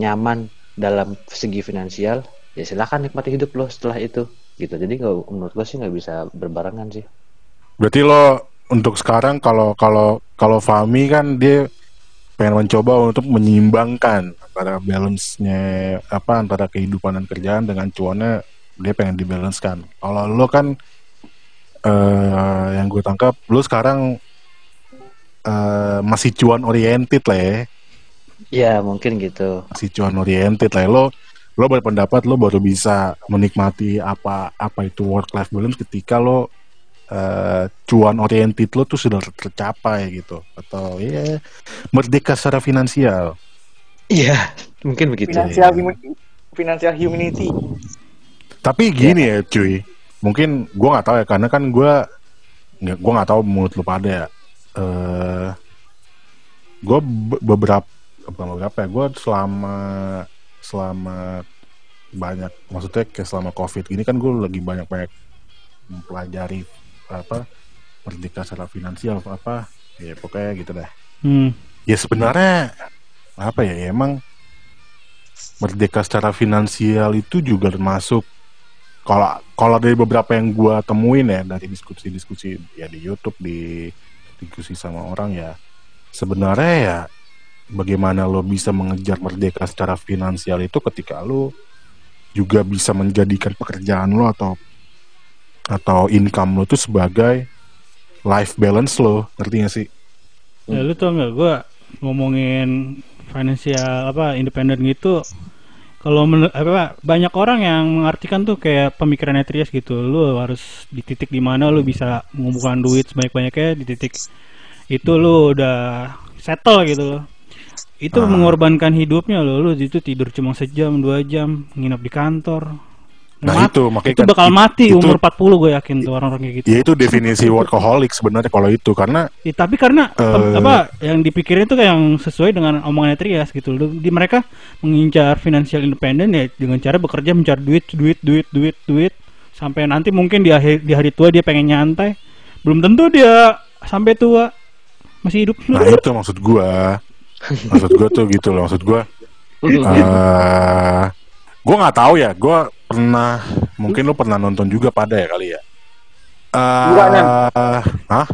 Speaker 4: nyaman dalam segi finansial ya silakan nikmati hidup lo setelah itu gitu jadi nggak menurut gua sih nggak bisa berbarengan sih
Speaker 2: Berarti lo untuk sekarang kalau kalau kalau Fahmi kan dia pengen mencoba untuk menyeimbangkan antara balance-nya apa antara kehidupan dan kerjaan dengan cuannya dia pengen dibalancekan. Kalau lo kan eh yang gue tangkap lo sekarang eh masih cuan oriented lah ya.
Speaker 4: Ya mungkin gitu.
Speaker 2: Masih cuan oriented lah lo lo berpendapat lo baru bisa menikmati apa apa itu work life balance ketika lo uh, cuan oriented lo tuh sudah tercapai gitu. Atau ya merdeka secara finansial.
Speaker 6: Iya mungkin begitu.
Speaker 5: Finansial ya. financial humanity.
Speaker 2: Tapi gini ya, ya cuy. Mungkin gue nggak tahu ya karena kan gue nggak gue nggak tahu menurut lu pada. Ya uh, gue beberapa beberapa ya gue selama selama banyak maksudnya kayak selama covid ini kan gue lagi banyak banyak mempelajari apa merdeka secara finansial apa ya pokoknya gitu deh hmm. ya sebenarnya apa ya, ya emang merdeka secara finansial itu juga termasuk kalau kalau dari beberapa yang gue temuin ya dari diskusi-diskusi ya di YouTube di diskusi sama orang ya sebenarnya ya bagaimana lo bisa mengejar merdeka secara finansial itu ketika lo juga bisa menjadikan pekerjaan lo atau atau income lo tuh sebagai life balance lo. Ngerti sih?
Speaker 1: Ya lu tau gak gue ngomongin financial apa independen gitu kalau apa banyak orang yang mengartikan tuh kayak pemikiran Trias gitu. Lu harus di titik di mana lu bisa mengumpulkan duit sebanyak-banyaknya di titik itu lu udah settle gitu. loh itu ah. mengorbankan hidupnya loh lu itu tidur cuma sejam dua jam nginep di kantor
Speaker 2: Nah Mat, itu makanya
Speaker 1: itu kan bakal mati itu, umur 40 gue yakin tuh orang-orang kayak gitu.
Speaker 2: Ya itu definisi workaholic sebenarnya kalau itu karena
Speaker 1: ya, tapi karena uh, apa yang dipikirin itu kayak yang sesuai dengan omongannya Trias gitu. Di mereka mengincar financial independent ya dengan cara bekerja mencari duit, duit, duit, duit, duit sampai nanti mungkin di akhir di hari tua dia pengen nyantai. Belum tentu dia sampai tua masih hidup.
Speaker 2: Nah itu maksud gua. Maksud gua tuh gitu loh. Maksud gua uh, gua nggak tahu ya. Gua pernah mungkin lu pernah nonton juga pada ya kali ya? Uh, hah?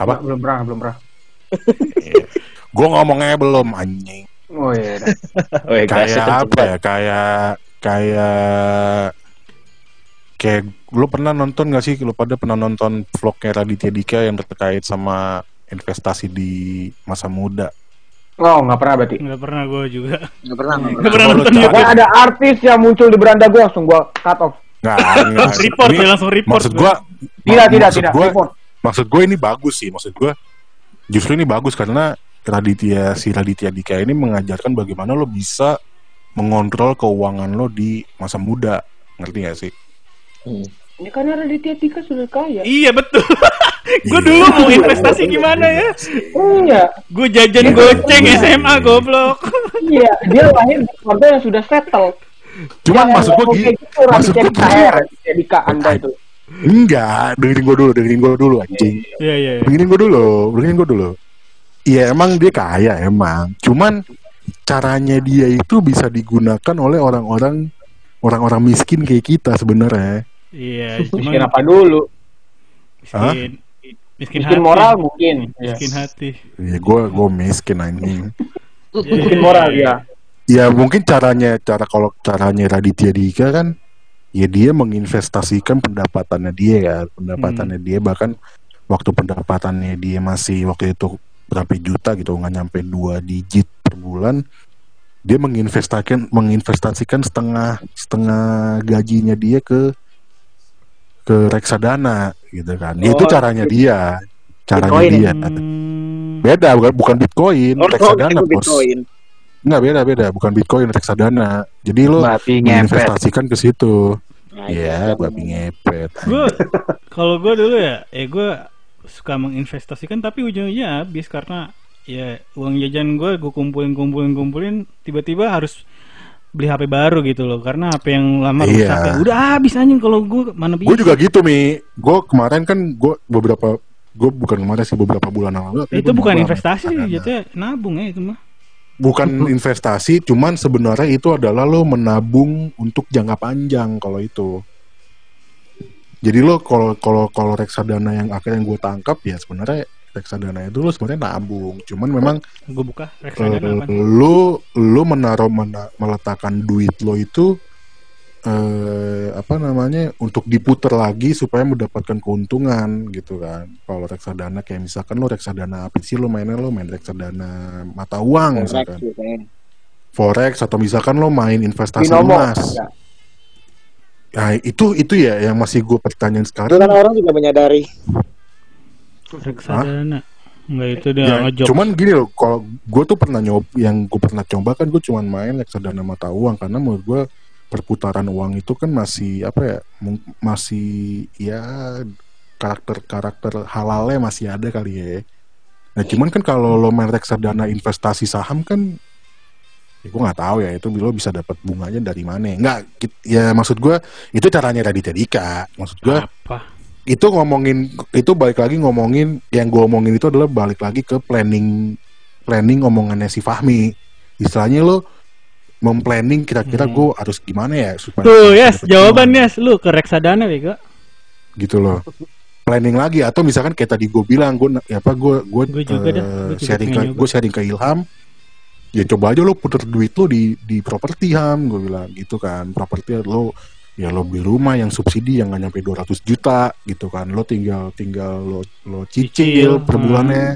Speaker 2: Apa?
Speaker 3: Belum pernah belum pernah.
Speaker 2: Gue ngomongnya belum anjing.
Speaker 3: Oh iya
Speaker 2: iya. Kayak apa ya kayak kayak kayak lu pernah nonton gak sih? Lu pada pernah nonton vlognya Raditya Dika yang terkait sama investasi di masa muda
Speaker 3: Oh, nggak pernah berarti?
Speaker 1: Nggak pernah gue juga.
Speaker 5: Nggak pernah. Nggak
Speaker 1: pernah, pernah nonton
Speaker 3: ada artis yang muncul di beranda gue langsung gue cut off.
Speaker 2: Nggak,
Speaker 1: report ini, langsung report.
Speaker 2: Maksud gue,
Speaker 3: tidak, tidak, tidak.
Speaker 2: Gua, report. Maksud gue ini bagus sih. Maksud gue, justru ini bagus karena Raditya si Raditya Dika ini mengajarkan bagaimana lo bisa mengontrol keuangan lo di masa muda. Ngerti gak sih?
Speaker 3: Hmm. Ini karena Raditya Dika sudah kaya.
Speaker 1: Iya betul. gue dulu mau investasi gimana ya?
Speaker 3: Iya.
Speaker 1: Gue jajan goceng SMA goblok.
Speaker 3: iya, dia lahir di keluarga yang sudah settle.
Speaker 2: Cuman maksud gue gitu, maksud gue
Speaker 3: Raditya Dika Anda itu.
Speaker 2: Enggak, dengerin gue dulu, dengerin gue dulu anjing.
Speaker 1: Iya, iya, iya.
Speaker 2: Dengerin gue dulu, dengerin gue dulu. Iya emang dia kaya emang. Cuman caranya dia itu bisa digunakan oleh orang-orang orang-orang miskin kayak kita sebenarnya
Speaker 1: Iya,
Speaker 3: miskin apa dulu?
Speaker 1: Miskin.
Speaker 3: Miskin, miskin moral mungkin.
Speaker 1: Miskin ya. hati.
Speaker 2: Iya, gue gue miskin anjing.
Speaker 3: miskin moral ya.
Speaker 2: Ya mungkin caranya cara kalau caranya Raditya Dika kan ya dia menginvestasikan pendapatannya dia ya pendapatannya hmm. dia bahkan waktu pendapatannya dia masih waktu itu berapa juta gitu nggak nyampe dua digit per bulan dia menginvestasikan menginvestasikan setengah setengah gajinya dia ke ke reksadana gitu kan. Oh, itu caranya dia. Caranya Bitcoin. dia. Hmm. Beda bukan bukan Bitcoin, oh, reksadana, oh, Bos. Bitcoin. Enggak beda beda, bukan Bitcoin, reksadana. Jadi lo investasikan ke situ. Nah, iya, ya, babi ngepet.
Speaker 1: Gue kalau gue dulu ya, eh gue suka menginvestasikan tapi ujung-ujungnya habis karena ya uang jajan gue gue kumpulin kumpulin kumpulin tiba-tiba harus beli HP baru gitu loh karena HP yang lama iya. rusak ya. udah habis anjing kalau gue mana bisa.
Speaker 2: gue juga gitu mi. Gue kemarin kan gue beberapa gue bukan kemarin sih beberapa bulan lalu
Speaker 1: itu bukan investasi jatuhnya nabung ya itu mah.
Speaker 2: Bukan investasi cuman sebenarnya itu adalah lo menabung untuk jangka panjang kalau itu. Jadi lo kalau kalau kalau reksadana yang akhirnya gue tangkap ya sebenarnya reksadana itu lu sebenarnya nabung. Cuman memang
Speaker 1: gue buka reksadana
Speaker 2: uh, lu lu menaruh mena, meletakkan duit lo itu uh, apa namanya untuk diputer lagi supaya mendapatkan keuntungan gitu kan. Kalau reksadana kayak misalkan lo reksadana apa sih lo mainnya? Lo main reksadana mata uang forex, misalkan. forex atau misalkan lo main investasi Binomo, emas. ya. Nah, itu itu ya yang masih gue pertanyaan sekarang.
Speaker 5: Kan orang juga menyadari.
Speaker 1: Reksadana. Enggak itu dia
Speaker 2: Ya,
Speaker 1: ngejok.
Speaker 2: cuman gini loh, kalau gue tuh pernah nyoba, yang gue pernah coba kan gue cuman main reksadana mata uang karena menurut gue perputaran uang itu kan masih apa ya, masih ya karakter-karakter halalnya masih ada kali ya. Nah cuman kan kalau lo main reksadana investasi saham kan, ya gue nggak tahu ya itu lo bisa dapat bunganya dari mana. Nggak, kit- ya maksud gue itu caranya Raditya Dika. Maksud gue
Speaker 1: apa?
Speaker 2: Itu ngomongin itu balik lagi ngomongin yang gue omongin itu adalah balik lagi ke planning planning omongannya si Fahmi istilahnya lo memplanning kira-kira
Speaker 1: Hmm.
Speaker 2: gue harus gimana ya supaya
Speaker 1: Tuh, yes,
Speaker 2: dapet
Speaker 1: jawaban
Speaker 2: uang.
Speaker 1: yes, lu ke reksadana bego.
Speaker 2: gitu loh planning lagi atau misalkan kayak tadi gue bilang gue ya apa gue gue
Speaker 1: juga
Speaker 2: sharing ke gue sharing ke Ilham ya coba aja lo puter duit lo di di properti ham gue bilang gitu kan properti lo ya lo beli rumah yang subsidi yang nggak nyampe 200 juta gitu kan. Lo tinggal tinggal lo lo
Speaker 1: Cicil,
Speaker 2: cicil per
Speaker 1: hmm.
Speaker 2: bulannya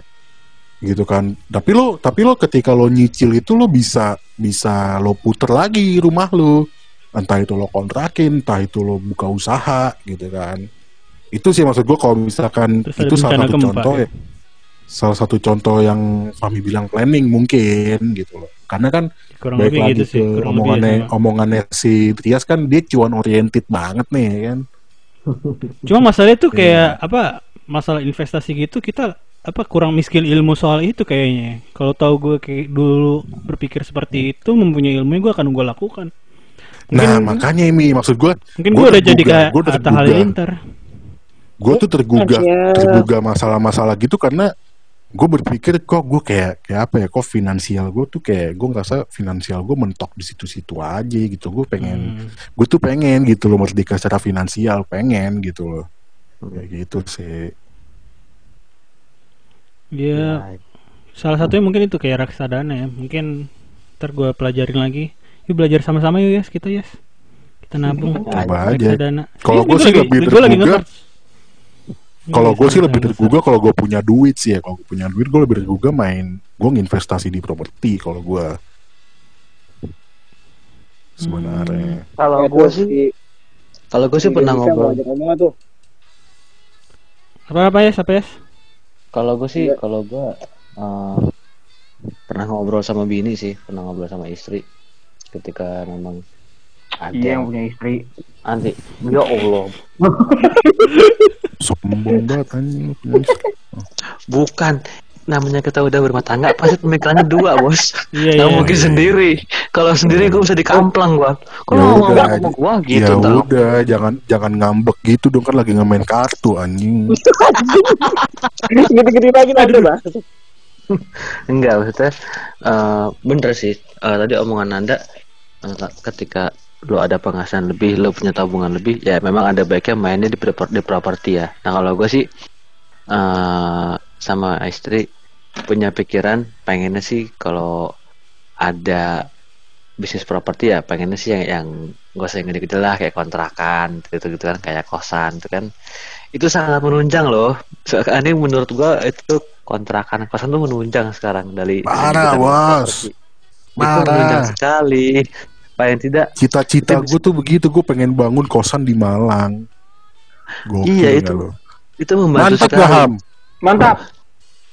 Speaker 2: gitu kan. Tapi lo tapi lo ketika lo nyicil itu lo bisa bisa lo puter lagi rumah lo. Entah itu lo kontrakin entah itu lo buka usaha gitu kan. Itu sih maksud gue kalau misalkan
Speaker 1: Terus
Speaker 2: itu salah satu contoh
Speaker 1: ya?
Speaker 2: ya salah satu contoh yang Fahmi bilang planning mungkin gitu loh karena kan
Speaker 1: Kurang
Speaker 2: baik
Speaker 1: lebih
Speaker 2: lagi
Speaker 1: gitu sih,
Speaker 2: ke
Speaker 1: kurang
Speaker 2: omongannya
Speaker 1: lebih ya, sama.
Speaker 2: omongannya si Trias kan dia cuan oriented banget nih ya kan
Speaker 1: Cuma masalahnya tuh kayak
Speaker 2: Iya.
Speaker 1: apa? Masalah investasi gitu kita apa kurang miskin ilmu soal itu kayaknya. Kalau tahu gue kayak dulu berpikir seperti itu, mempunyai ilmu gue akan gue lakukan.
Speaker 2: nah makanya ini maksud gue
Speaker 1: Mungkin
Speaker 2: gua
Speaker 1: gue udah jadi kayak Atta. Halilintar.
Speaker 2: gue tuh tergugah
Speaker 5: Siap.
Speaker 2: tergugah masalah-masalah gitu karena gue berpikir kok gue kayak kayak apa ya kok finansial gue tuh kayak gue ngerasa finansial gue mentok di situ-situ aja gitu gue pengen
Speaker 1: Hmm.
Speaker 2: gue tuh pengen gitu loh merdeka secara finansial pengen gitu loh kayak gitu sih
Speaker 1: Dia salah satunya mungkin itu kayak reksadana ya. Mungkin ntar gue pelajarin lagi. Yuk belajar sama-sama yuk yes kita yes. Kita nabung.
Speaker 2: Coba aja.
Speaker 1: Reksadana.
Speaker 2: Kalau gua
Speaker 1: gua
Speaker 2: sih
Speaker 1: lagi-
Speaker 2: lebih
Speaker 1: gua lagi. Nge-search.
Speaker 2: kalau gue sih
Speaker 1: Nge-search,
Speaker 2: lebih
Speaker 1: nge-search.
Speaker 2: tergugah kalau gue punya duit sih ya kalau gue punya duit gue lebih tergugah main gue nginvestasi di properti kalau gue sebenarnya
Speaker 4: Kalau
Speaker 5: Ya,
Speaker 4: gue sih,
Speaker 5: si-
Speaker 4: kalau gue sih
Speaker 5: si
Speaker 4: pernah ngobrol.
Speaker 1: Apa apa ya, apa ya?
Speaker 4: Kalau gue sih,
Speaker 5: Iya.
Speaker 4: kalau gue eh, pernah ngobrol sama bini sih, pernah ngobrol sama istri ketika memang ada
Speaker 3: Iya yang punya istri.
Speaker 4: anti. Ya Allah,
Speaker 2: sombong banget anjing lu punya istri.
Speaker 4: bukan. Namanya kita udah berumah tangga, pasti pemikirannya dua bos.
Speaker 1: Iya,
Speaker 4: Nggak
Speaker 1: iya.
Speaker 4: mungkin sendiri. Kalau sendiri gue bisa dikamplang gua. Kalau
Speaker 2: Ya
Speaker 4: mau
Speaker 2: udah,
Speaker 4: ngomong sama gua gitu
Speaker 2: ya
Speaker 4: tau.
Speaker 2: udah jangan jangan ngambek gitu dong kan lagi ngemain kartu anjing
Speaker 5: Gede-gede lagi nanti bahas.
Speaker 4: Enggak maksudnya eh, bener sih Eh, tadi omongan anda eh, ketika lo ada penghasilan lebih lo punya tabungan lebih ya memang ada baiknya mainnya di, di properti ya. Nah kalau gue sih eh, sama istri punya pikiran pengennya sih kalau ada bisnis properti ya pengennya sih yang yang gak usah yang gede-gede lah kayak kontrakan gitu gitu kan kayak kosan itu kan. Itu sangat menunjang loh. Soalnya menurut gua itu kontrakan kosan tuh menunjang sekarang dari
Speaker 2: Parah,
Speaker 4: properti. itu
Speaker 2: Parah.
Speaker 4: menunjang sekali paling tidak
Speaker 2: cita-cita gue tuh begitu gue pengen bangun kosan di Malang Gokil
Speaker 4: Iya, itu
Speaker 2: lo?
Speaker 4: itu membantu
Speaker 2: mantap
Speaker 4: sekali
Speaker 2: ham
Speaker 3: Mantap.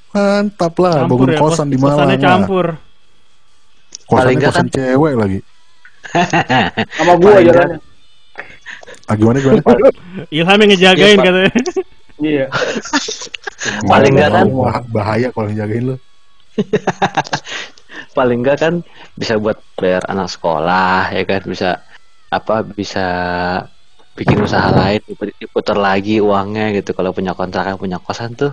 Speaker 2: mantap lah
Speaker 1: Campur
Speaker 2: bangun
Speaker 1: ya,
Speaker 2: kosan
Speaker 1: kos-
Speaker 2: di Malang
Speaker 1: kosannya
Speaker 2: lah.
Speaker 1: campur.
Speaker 2: kosannya
Speaker 4: Paling
Speaker 2: kosan cewek lagi
Speaker 3: Sama
Speaker 4: Paling
Speaker 3: jalannya.
Speaker 2: ah gimana gimana
Speaker 1: Ilham yang ngejagain
Speaker 4: Iya,
Speaker 1: katanya.
Speaker 3: Iya.
Speaker 4: Paling nggak kan?
Speaker 2: Bah- bahaya kalau yang jagain lo
Speaker 4: paling enggak kan bisa buat bayar anak sekolah ya kan bisa apa bisa bikin usaha lain dipu- diputar lagi uangnya gitu kalau punya kontrakan punya kosan tuh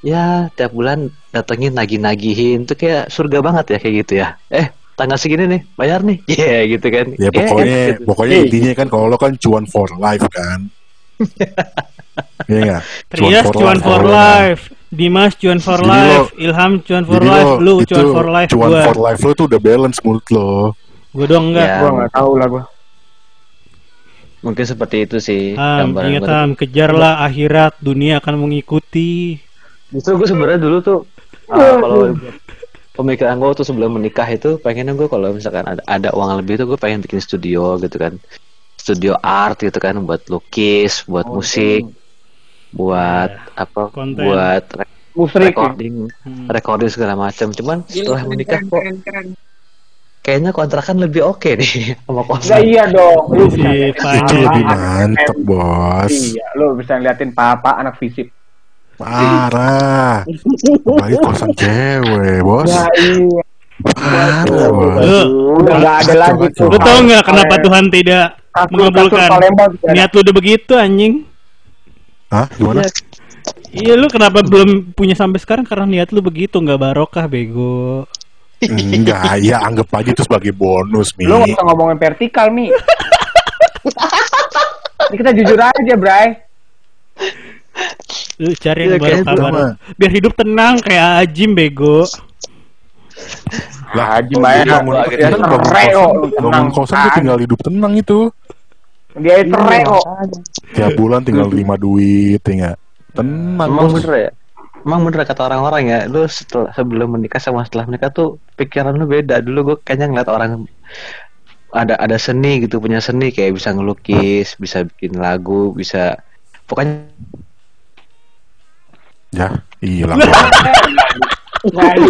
Speaker 4: ya tiap bulan datengin nagih-nagihin tuh kayak surga banget ya kayak gitu ya eh tanggal segini nih bayar nih iya gitu kan
Speaker 2: ya
Speaker 4: Eh,
Speaker 2: pokoknya
Speaker 4: enak gitu.
Speaker 2: pokoknya
Speaker 4: Eh,
Speaker 2: intinya kan kalau lo kan cuan for life kan Iya?
Speaker 1: Trias cuan for
Speaker 2: lo kan.
Speaker 1: life. Dimas cuan for
Speaker 2: Jadi
Speaker 1: life.
Speaker 2: lo-
Speaker 1: Ilham cuan for
Speaker 2: Jadi
Speaker 1: life.
Speaker 2: lo
Speaker 1: Lu
Speaker 2: itu
Speaker 1: cuan for life.
Speaker 2: cuan
Speaker 1: Gua.
Speaker 2: for life lo tuh udah balance menurut lo
Speaker 1: Gua dong enggak.
Speaker 4: Ya.
Speaker 3: Gua nggak tahu lah gua.
Speaker 4: mungkin seperti itu sih
Speaker 1: Ham, ingat. Ham, kejarlah akhirat, dunia akan mengikuti.
Speaker 4: Justru gue sebenarnya dulu tuh uh, kalau pemikiran gue tuh sebelum menikah itu pengennya gue kalau misalkan ada, ada uang lebih tuh gue pengen bikin studio gitu kan studio art gitu kan buat lukis buat
Speaker 3: Oh,
Speaker 4: musik
Speaker 3: itu.
Speaker 4: Buat
Speaker 1: Iya.
Speaker 4: apa
Speaker 1: Konten.
Speaker 4: buat re-
Speaker 3: Musrik ya?
Speaker 4: recording
Speaker 1: Hmm.
Speaker 4: recording segala macam cuman
Speaker 7: Gila,
Speaker 4: setelah menikah
Speaker 7: keren,
Speaker 4: kok
Speaker 7: keren, keren.
Speaker 4: kayaknya kontrakan lebih oke nih sama kosan
Speaker 3: iya dong. Lu
Speaker 1: Si
Speaker 3: bisa.
Speaker 2: Itu lebih mantep, bos.
Speaker 3: Iya, lu bisa ngeliatin papa anak fisip.
Speaker 2: Parah. Apalagi kosan cewek, bos.
Speaker 3: Ya iya.
Speaker 2: Parah, bos.
Speaker 1: Lu,
Speaker 3: Udah nggak ada lagi tuh.
Speaker 1: lu tau nggak kenapa Tuhan tidak
Speaker 3: Kasur-
Speaker 1: mengabulkan niat lu udah begitu anjing?
Speaker 2: Hah? Gimana?
Speaker 1: Iya lu kenapa belum punya sampai sekarang karena niat lu begitu nggak barokah bego.
Speaker 2: Enggak, ya anggap aja itu sebagai bonus, Mi.
Speaker 3: Lu nggak usah ngomongin vertikal, Mi. Ini kita jujur aja, Bray.
Speaker 1: Lu cari
Speaker 4: Iya,
Speaker 1: yang
Speaker 4: kayaknya
Speaker 1: barokah. Biar hidup tenang kayak Ajim bego.
Speaker 2: Lah,
Speaker 3: Haji
Speaker 2: bangun
Speaker 3: cerai
Speaker 2: kosan,
Speaker 3: kok,
Speaker 2: bangun
Speaker 3: tenang
Speaker 2: kosan tuh
Speaker 3: kan.
Speaker 2: tinggal hidup tenang itu.
Speaker 3: Dia cerai kok.
Speaker 2: Tiap bulan tinggal terima duit, tinggal tenang.
Speaker 4: emang
Speaker 2: bos.
Speaker 4: bener ya emang bener kata orang-orang ya lu setelah sebelum menikah sama setelah menikah tuh pikiran lu beda dulu gue kayaknya ngeliat orang ada ada seni gitu punya seni kayak bisa ngelukis bisa bikin lagu bisa pokoknya
Speaker 2: Ya, hilang.
Speaker 3: Ngali.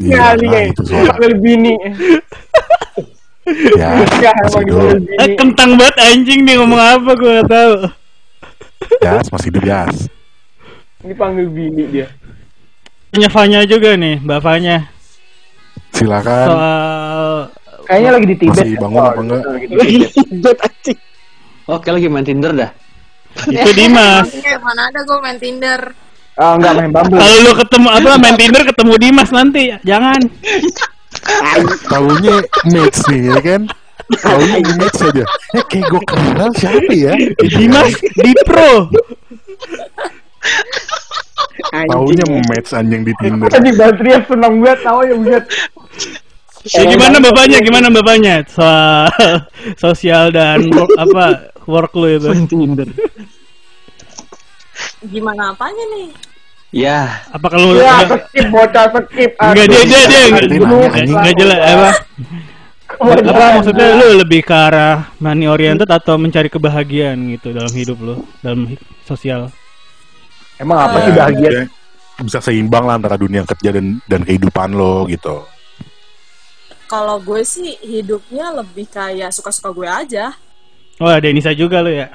Speaker 2: Hilang
Speaker 3: Ngali.
Speaker 2: lah Ya,
Speaker 3: Ya,
Speaker 2: masih hidup.
Speaker 1: Eh kentang banget anjing nih ngomong apa gue gak tahu.
Speaker 2: Yas, masih hidup, Yas.
Speaker 3: Dipanggil bini dia.
Speaker 1: Punya Fanya juga nih, Mbak Fanya.
Speaker 2: Silakan.
Speaker 1: Soal
Speaker 3: Kayaknya lagi di Tibet.
Speaker 2: Masih bangun apa enggak?
Speaker 3: Lagi di Tibet.
Speaker 4: oke lagi main Tinder dah
Speaker 1: itu Dimas.
Speaker 7: Mana ada gue main Tinder.
Speaker 3: Ah, enggak main bambu.
Speaker 1: Kalau lu ketemu apa main Tinder ketemu Dimas nanti, jangan.
Speaker 2: Tahunya match nih, ya kan? Tahunya match aja. Ya kayak gue kenal siapa ya?
Speaker 1: Dimas di pro.
Speaker 2: Tahunya match anjing di Tinder.
Speaker 3: Tadi Batria seneng banget tahu ya buat.
Speaker 1: Ya, gimana bapaknya? Gimana bapaknya? Soal sosial dan work, apa work lu itu?
Speaker 4: Tinder
Speaker 7: Gimana apanya nih?
Speaker 4: Ya
Speaker 1: Apa kalau
Speaker 3: Ya,
Speaker 1: enggak
Speaker 3: skip bocah skip.
Speaker 1: enggak dia dia dia enggak jelas apa? Apa maksudnya lu lebih ke arah money oriented atau mencari kebahagiaan gitu dalam hidup lu, dalam sosial?
Speaker 3: Emang apa sih
Speaker 2: Ya,
Speaker 3: bahagia?
Speaker 2: dia Bisa seimbang lah antara dunia kerja dan dan kehidupan lo gitu.
Speaker 7: Kalau gue sih hidupnya lebih kayak suka-suka gue aja.
Speaker 1: Wah, Denisa juga lu ya.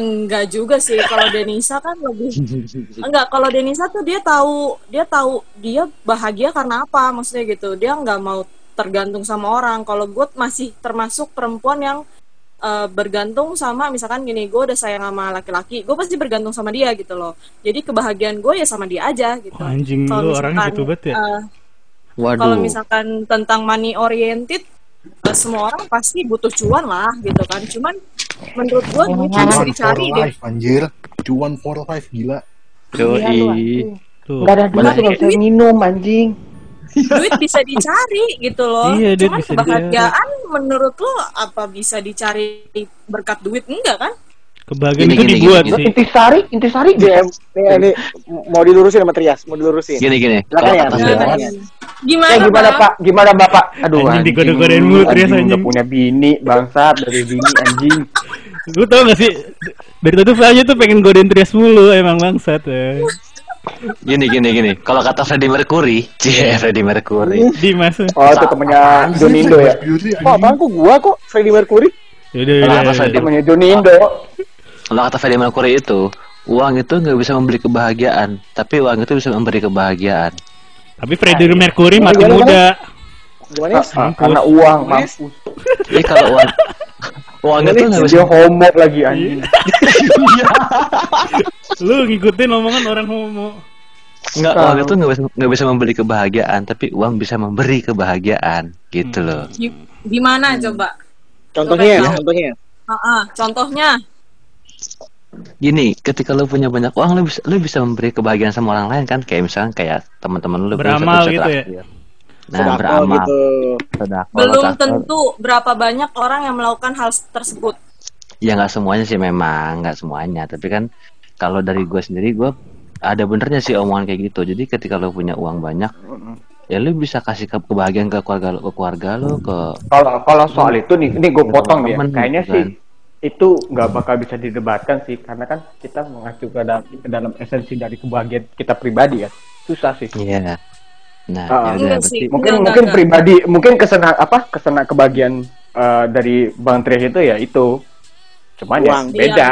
Speaker 7: Enggak juga sih kalau Denisa kan lebih enggak kalau Denisa tuh dia tahu dia tahu dia bahagia karena apa maksudnya gitu. Dia nggak mau tergantung sama orang. Kalau gue masih termasuk perempuan yang eh, bergantung sama misalkan gini gue udah sayang sama laki-laki gue pasti bergantung sama dia gitu loh. Jadi kebahagiaan gue ya sama dia aja gitu.
Speaker 1: Wah, anjing
Speaker 7: Kalau
Speaker 1: lu orangnya
Speaker 7: misalkan,
Speaker 1: gitu banget ya.
Speaker 4: waduh
Speaker 7: kalau misalkan tentang money oriented eh, semua orang pasti butuh cuan lah gitu kan. Cuman menurut gue duit bisa
Speaker 2: Cuan for
Speaker 7: dicari deh
Speaker 2: life anjir. Cuan for life gila.
Speaker 4: Yoi.
Speaker 1: Tuh.
Speaker 3: Enggak ada duit nggak bisa
Speaker 7: duit-
Speaker 3: minum anjing.
Speaker 7: duit bisa dicari gitu loh.
Speaker 1: Iya,
Speaker 7: Cuman kebahagiaan menurut lo apa bisa dicari berkat duit enggak kan?
Speaker 1: Kebahagiaan
Speaker 4: Gini,
Speaker 1: itu
Speaker 4: gini,
Speaker 1: dibuat
Speaker 4: gini,
Speaker 1: sih.
Speaker 3: Intisari, intisari dia.
Speaker 5: Nih, ini mau dilurusin sama Trias, mau dilurusin.
Speaker 4: gini gini
Speaker 5: Silakan ya,
Speaker 4: Firman-
Speaker 5: ya.
Speaker 7: Gimana,
Speaker 3: Ya gimana
Speaker 7: Bang?
Speaker 3: Pak? Gimana Bapak? Aduh
Speaker 1: Anjing dikode-kodein mulu, Trias,
Speaker 3: anjing.
Speaker 1: anjing.
Speaker 3: Udah punya bini, bangsat dari bini anjing.
Speaker 1: Lu tau gak sih dari tadi Fanya tuh pengen godain Trias mulu emang bangsat ya.
Speaker 4: gini gini gini kalau kata Freddie Mercury cie Freddie Mercury
Speaker 1: Dimas.
Speaker 3: Oh, itu temennya Jonindo ya.
Speaker 5: Kok apaan kok gua kok Freddie Mercury?
Speaker 1: Yaudah, yaudah, yaudah.
Speaker 3: Temennya Jonindo.
Speaker 4: Kalau kata Freddie Mercury itu uang itu nggak bisa membeli kebahagiaan tapi uang itu bisa memberi kebahagiaan
Speaker 1: Tapi Freddie Mercury mati
Speaker 5: gimana,
Speaker 1: muda.
Speaker 5: Gimana ya?
Speaker 3: Ah, Karena uang, mampus.
Speaker 4: jadi kalau uang uang itu nggak bisa
Speaker 3: Dia homo lagi anjing.
Speaker 1: Lu ngikutin omongan orang homo.
Speaker 4: nggak uang itu nggak bisa nggak bisa membeli kebahagiaan tapi uang bisa memberi kebahagiaan gitu loh
Speaker 7: Gi- Gimana coba?
Speaker 5: Contohnya,
Speaker 7: Coba,
Speaker 5: contohnya.
Speaker 7: Ah, ah, contohnya
Speaker 4: gini ketika lu punya banyak uang lu bisa lu bisa memberi kebahagiaan sama orang lain kan kayak misalnya kayak teman-teman lu
Speaker 1: Beramal
Speaker 4: bisa
Speaker 1: gitu ya?
Speaker 4: nah
Speaker 5: Sedako
Speaker 4: beramal
Speaker 5: gitu.
Speaker 4: sedekah,
Speaker 7: belum tentu berapa banyak orang yang melakukan hal tersebut.
Speaker 4: ya nggak semuanya sih memang nggak semuanya tapi kan kalau dari gue sendiri gue ada benernya sih omongan kayak gitu jadi ketika lo punya uang banyak
Speaker 6: ya lu bisa kasih ke kebahagiaan ke keluarga lu ke keluarga lu ke
Speaker 3: Kalau kalau soal itu nih, ini gue potong ya. Kayaknya
Speaker 6: gitu
Speaker 3: sih
Speaker 6: kan.
Speaker 3: Itu nggak bakal bisa didebatkan sih, karena kan kita mengacu ke dalam, ke dalam esensi dari kebahagiaan kita pribadi ya. Susah sih.
Speaker 6: iya nah
Speaker 3: Ah,
Speaker 6: ya udah berarti
Speaker 7: sih.
Speaker 3: Mungkin
Speaker 7: Enggak,
Speaker 3: mungkin
Speaker 7: enggak,
Speaker 3: pribadi, mungkin kesenang apa kesenang kebahagiaan eh, dari Bang Trias itu ya itu. Cuman ya beda.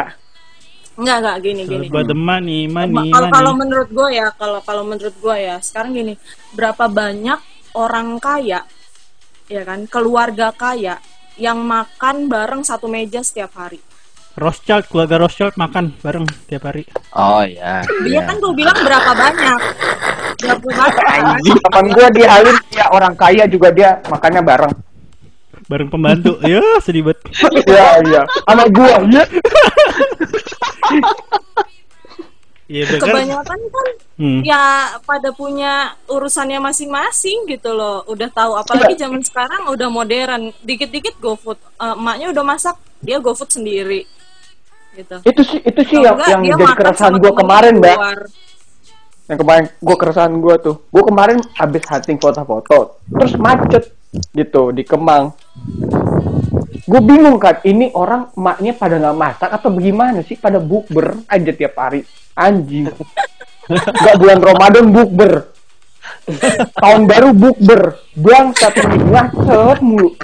Speaker 7: Enggak, enggak gini gini.
Speaker 1: About the money, money,
Speaker 7: kalau kalau menurut gue ya kalau kalau menurut gue ya sekarang gini berapa banyak orang kaya ya kan keluarga kaya yang makan bareng satu meja setiap hari
Speaker 1: Rothschild, keluarga Rothschild makan bareng tiap hari.
Speaker 6: oh ya
Speaker 7: dia
Speaker 6: ya.
Speaker 7: kan gue bilang berapa banyak berapa banyak?
Speaker 3: Anjing, teman gue di Halim ya orang kaya juga dia makannya bareng.
Speaker 1: Bareng pembantu. ya, sedih banget.
Speaker 3: Iya iya. Sama gue ya.
Speaker 1: Iya, bener.
Speaker 7: kebanyakan kan
Speaker 1: Hmm.
Speaker 7: ya pada punya urusannya masing-masing gitu loh udah tahu apalagi zaman sekarang udah modern dikit-dikit GoFood Eh, emaknya udah masak dia GoFood sendiri gitu
Speaker 3: Itu sih itu sih yang, yang jadi keresahan gue kemarin, Mbak. Yang kemarin gue keresahan gue tuh. Gue kemarin habis hunting foto-foto, terus macet gitu di Kemang. Gue bingung kan, ini orang emaknya pada nggak masak atau bagaimana sih? Pada bukber aja tiap hari. Anjing. Gak bulan Ramadan bukber. Tahun baru bukber. Bangsat ngacet mulu.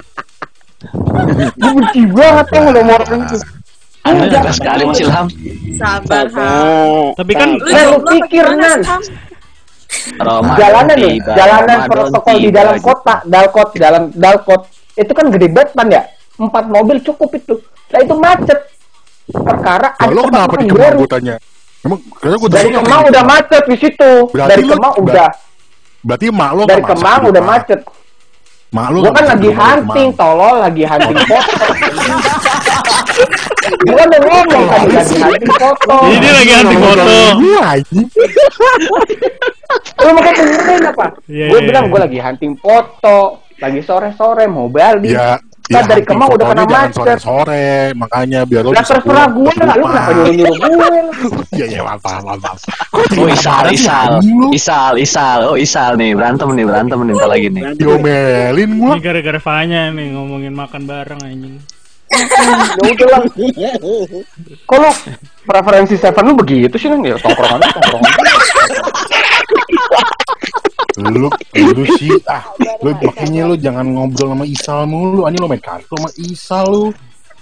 Speaker 3: Gue benci banget yang udah orang itu.
Speaker 6: anda sekali Mas Ilham
Speaker 7: sabar Ham.
Speaker 1: Tapi kan
Speaker 7: lu
Speaker 3: lu pikir, Nan? jalanan nih, jalanan protokol di dalam kota, dalkot, dalam dalkot, itu kan gede banget pan ya, empat mobil cukup itu. Nah itu macet. Perkara
Speaker 2: Nah,
Speaker 3: ada
Speaker 2: lo kenapa di Kemang gue tanya? Emang karena gue
Speaker 3: Dari Kemang udah macet di situ.
Speaker 2: Berarti
Speaker 3: Dari Kemang
Speaker 2: ber-
Speaker 3: udah,
Speaker 2: Berarti mak lo
Speaker 3: dari Kemang udah macet.
Speaker 2: Mak lo nggak
Speaker 3: kan lagi hunting, tolol, lagi hunting foto. Gua udah ngomong tadi lagi hunting foto.
Speaker 1: Dia lagi hunting foto.
Speaker 2: Iya.
Speaker 3: Lu makanya dengerin apa?
Speaker 1: Iya,
Speaker 3: gue
Speaker 1: iya,
Speaker 3: bilang
Speaker 1: iya.
Speaker 3: gue lagi hunting foto, lagi sore-sore mau balik.
Speaker 2: Ya,
Speaker 3: Kan
Speaker 2: ya,
Speaker 3: dari Kemang udah kena macet.
Speaker 2: sore-sore, makanya biar lo
Speaker 3: Lah
Speaker 2: bisa
Speaker 3: terserah gue lah, lu kenapa nyuruh-nyuruh gue?
Speaker 2: Iya, iya, maaf, maaf, maaf.
Speaker 6: Oh Isal, Isal, Isal, Isal, oh Isal nih berantem nih berantem nih ntar lagi nih.
Speaker 2: diomelin gua.
Speaker 1: ini gara-gara Fanya nih ngomongin makan bareng anjing.
Speaker 3: Ya udah lah. Kalau preferensi Seven lu begitu sih kan ya tongkrongan tongkrongan.
Speaker 2: Lu, lu sih, ah, lu makanya lu jangan ngobrol sama Isal mulu, anjing lu main kartu sama Isal lu.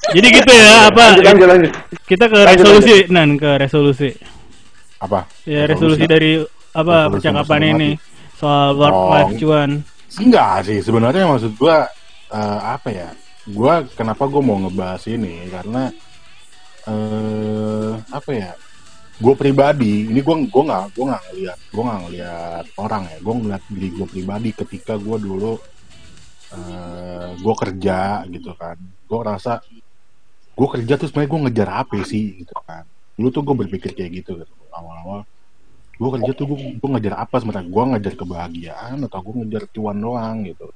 Speaker 1: Jadi gitu ya apa?
Speaker 3: Lanjut, lanjut, lanjut.
Speaker 1: Kita ke
Speaker 3: Lanjut,
Speaker 1: resolusi, Nan, ke resolusi.
Speaker 2: Apa?
Speaker 1: Ya resolusi dari apa
Speaker 2: Resolusi
Speaker 1: percakapan ini soal work
Speaker 2: Oh.
Speaker 1: life cuan.
Speaker 2: Enggak sih, sebenarnya maksud gua eh, apa ya? Gua kenapa gua mau ngebahas ini karena eh apa ya? Gue pribadi, ini gue gue nggak gue nggak ngeliat gue nggak ngeliat orang ya, gue ngeliat diri gue pribadi ketika gue dulu eh gue kerja gitu kan, gue rasa gue kerja tuh sebenarnya gue ngejar apa sih gitu kan, dulu tuh gue berpikir kayak gitu gitu. Awal-awal gue kerja tuh gue, gue ngejar apa sebenarnya? Gue ngejar kebahagiaan atau gue ngejar cuan doang gitu.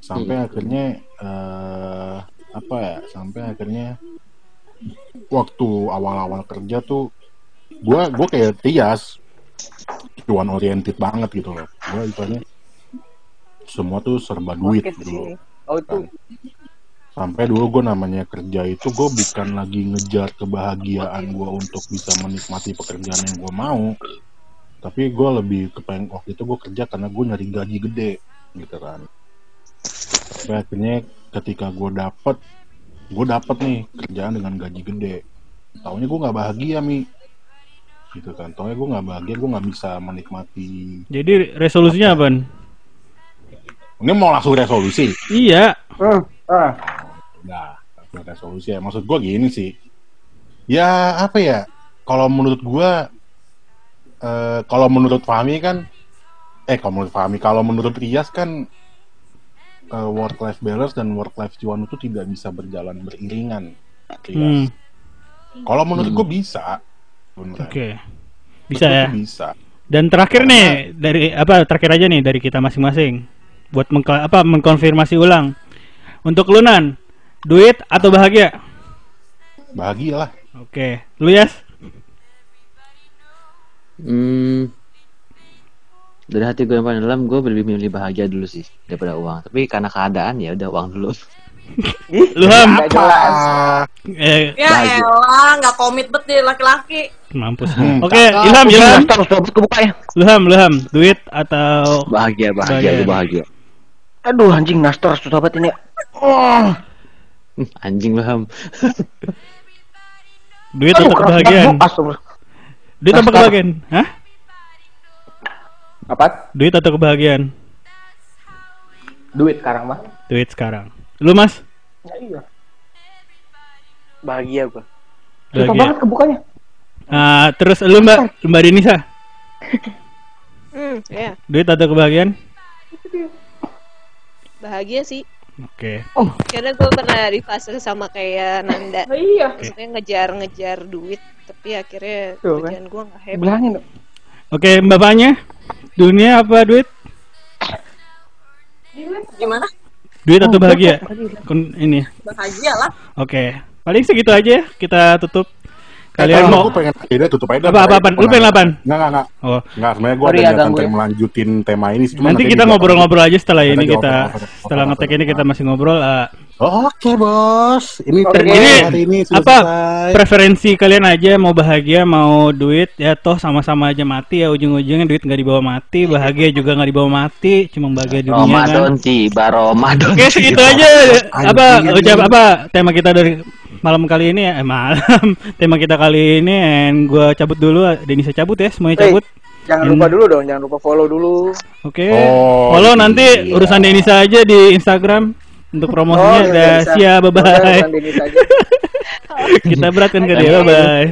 Speaker 2: Sampai akhirnya eh apa ya sampai akhirnya waktu awal-awal kerja tuh gue gue kayak Tias cuan oriented banget gitu loh. Gue ibaratnya semua tuh serba duit gitu loh.
Speaker 3: Oh itu.
Speaker 2: Sampai dulu gue namanya kerja itu gue bukan lagi ngejar kebahagiaan gue untuk bisa menikmati pekerjaan yang gue mau. Tapi gue lebih kepengen waktu itu gue kerja karena gue nyari gaji gede gitu kan. Sampai akhirnya ketika gue dapet gue dapet nih kerjaan dengan gaji gede. Taunya gue nggak bahagia mi gitu kan taunya gue nggak bahagia gue nggak bisa menikmati
Speaker 1: Jadi resolusinya apa?
Speaker 2: ini mau langsung resolusi
Speaker 1: Iya.
Speaker 3: Hmm, ah.
Speaker 2: Nah, resolusi ya. Maksud gue gini sih. Ya apa ya? Kalau menurut gue, eh, kalau menurut Fahmi kan, eh kalau menurut Fahmi, kalau menurut Rias kan work life balance dan work life cuan itu tidak bisa berjalan beriringan.
Speaker 1: Hmm.
Speaker 2: Rias. Kalau menurut gue bisa, beneran.
Speaker 1: Oke.
Speaker 2: Menurut
Speaker 1: Bisa
Speaker 2: gua
Speaker 1: ya.
Speaker 2: Bisa.
Speaker 1: Dan terakhir nih dari apa terakhir aja nih dari kita masing-masing buat mengko- apa mengkonfirmasi ulang. Untuk Lunan, duit atau bahagia?
Speaker 2: Bahagia lah.
Speaker 1: Oke. Lu Yas?
Speaker 6: Hmm, dari hati gue yang paling dalam gue lebih milih bahagia dulu sih daripada uang tapi karena keadaan ya udah uang dulu
Speaker 1: Lu ham. Eh,
Speaker 7: Ya
Speaker 6: Bahagia.
Speaker 7: elah, nggak komit bet deh laki-laki.
Speaker 1: mampus.
Speaker 2: Hmm,
Speaker 1: Oke, Ilham,
Speaker 6: Pusing,
Speaker 1: Ilham.
Speaker 6: Sudah kebuka ya
Speaker 1: Lu ham, lu ham. Duit atau
Speaker 6: bahagia bahagia
Speaker 1: Bahagia.
Speaker 6: lu bahagia
Speaker 5: Aduh anjing Nastar susah banget ini. Oh.
Speaker 6: Anjing lu ham
Speaker 1: duit
Speaker 5: Aduh,
Speaker 1: atau kebahagiaan? Duit atau kebahagiaan? Hah?
Speaker 3: Apa?
Speaker 1: Duit atau kebahagiaan?
Speaker 3: Duit sekarang mah.
Speaker 1: Duit sekarang. Lu Mas?
Speaker 8: Bahagia gua.
Speaker 3: Susah
Speaker 1: Bahagia.
Speaker 3: banget kebukanya.
Speaker 1: Ah, terus lu Mbak, Mbak Denisa,
Speaker 9: Hmm, ya.
Speaker 1: duit atau kebahagiaan?
Speaker 9: Bahagia sih.
Speaker 1: Oke.
Speaker 9: Karena gue pernah di fase sama kayak Nanda.
Speaker 3: Oh, iya.
Speaker 9: Maksudnya ngejar-ngejar duit, tapi akhirnya
Speaker 3: Tuh, kan.
Speaker 9: tujuan gue nggak happy.
Speaker 3: Bilangin dong.
Speaker 1: Oke, Bapaknya? Dunia apa duit?
Speaker 7: Gimana?
Speaker 1: Duit atau bahagia? Kun- ini.
Speaker 7: Bahagia lah.
Speaker 1: Oke. Paling segitu aja ya, kita tutup.
Speaker 2: Eh,
Speaker 1: Kalian mau
Speaker 2: Aku pengen ide tutup aja.
Speaker 1: Apa, apa, apa? Lu pengen apaan?
Speaker 2: Enggak, enggak, enggak.
Speaker 1: Oh,
Speaker 2: Enggak, sebenarnya gue ada niatan pengen
Speaker 3: ya.
Speaker 2: melanjutin tema ini. Cuma
Speaker 1: nanti
Speaker 2: nanti
Speaker 1: kita ngobrol-ngobrol aja setelah ini kita setelah ngetek ini kita masih ngobrol. ah,
Speaker 2: Oke, Bos. Ini tema
Speaker 1: Ini
Speaker 2: hari ini sudah
Speaker 1: apa
Speaker 2: selesai.
Speaker 1: preferensi kalian aja mau bahagia mau duit ya toh sama-sama aja mati ya ujung-ujungnya duit nggak dibawa mati bahagia juga nggak dibawa mati cuma bahagia dunia
Speaker 6: Ramadan
Speaker 1: kan
Speaker 6: tiba Ramadan
Speaker 1: oke segitu aja apa ucap apa tema kita dari malam kali ini eh malam tema kita kali ini and gua cabut dulu Denisa cabut ya semuanya
Speaker 8: Hey,
Speaker 1: cabut
Speaker 8: Jangan
Speaker 1: Hmm.
Speaker 8: lupa dulu dong, jangan lupa follow dulu.
Speaker 1: oke
Speaker 2: Oh,
Speaker 1: follow nanti
Speaker 6: iya.
Speaker 1: urusan Denisa aja di Instagram untuk promosinya
Speaker 8: iya,
Speaker 1: udah siap bye bye kita beratkan ke dia bye bye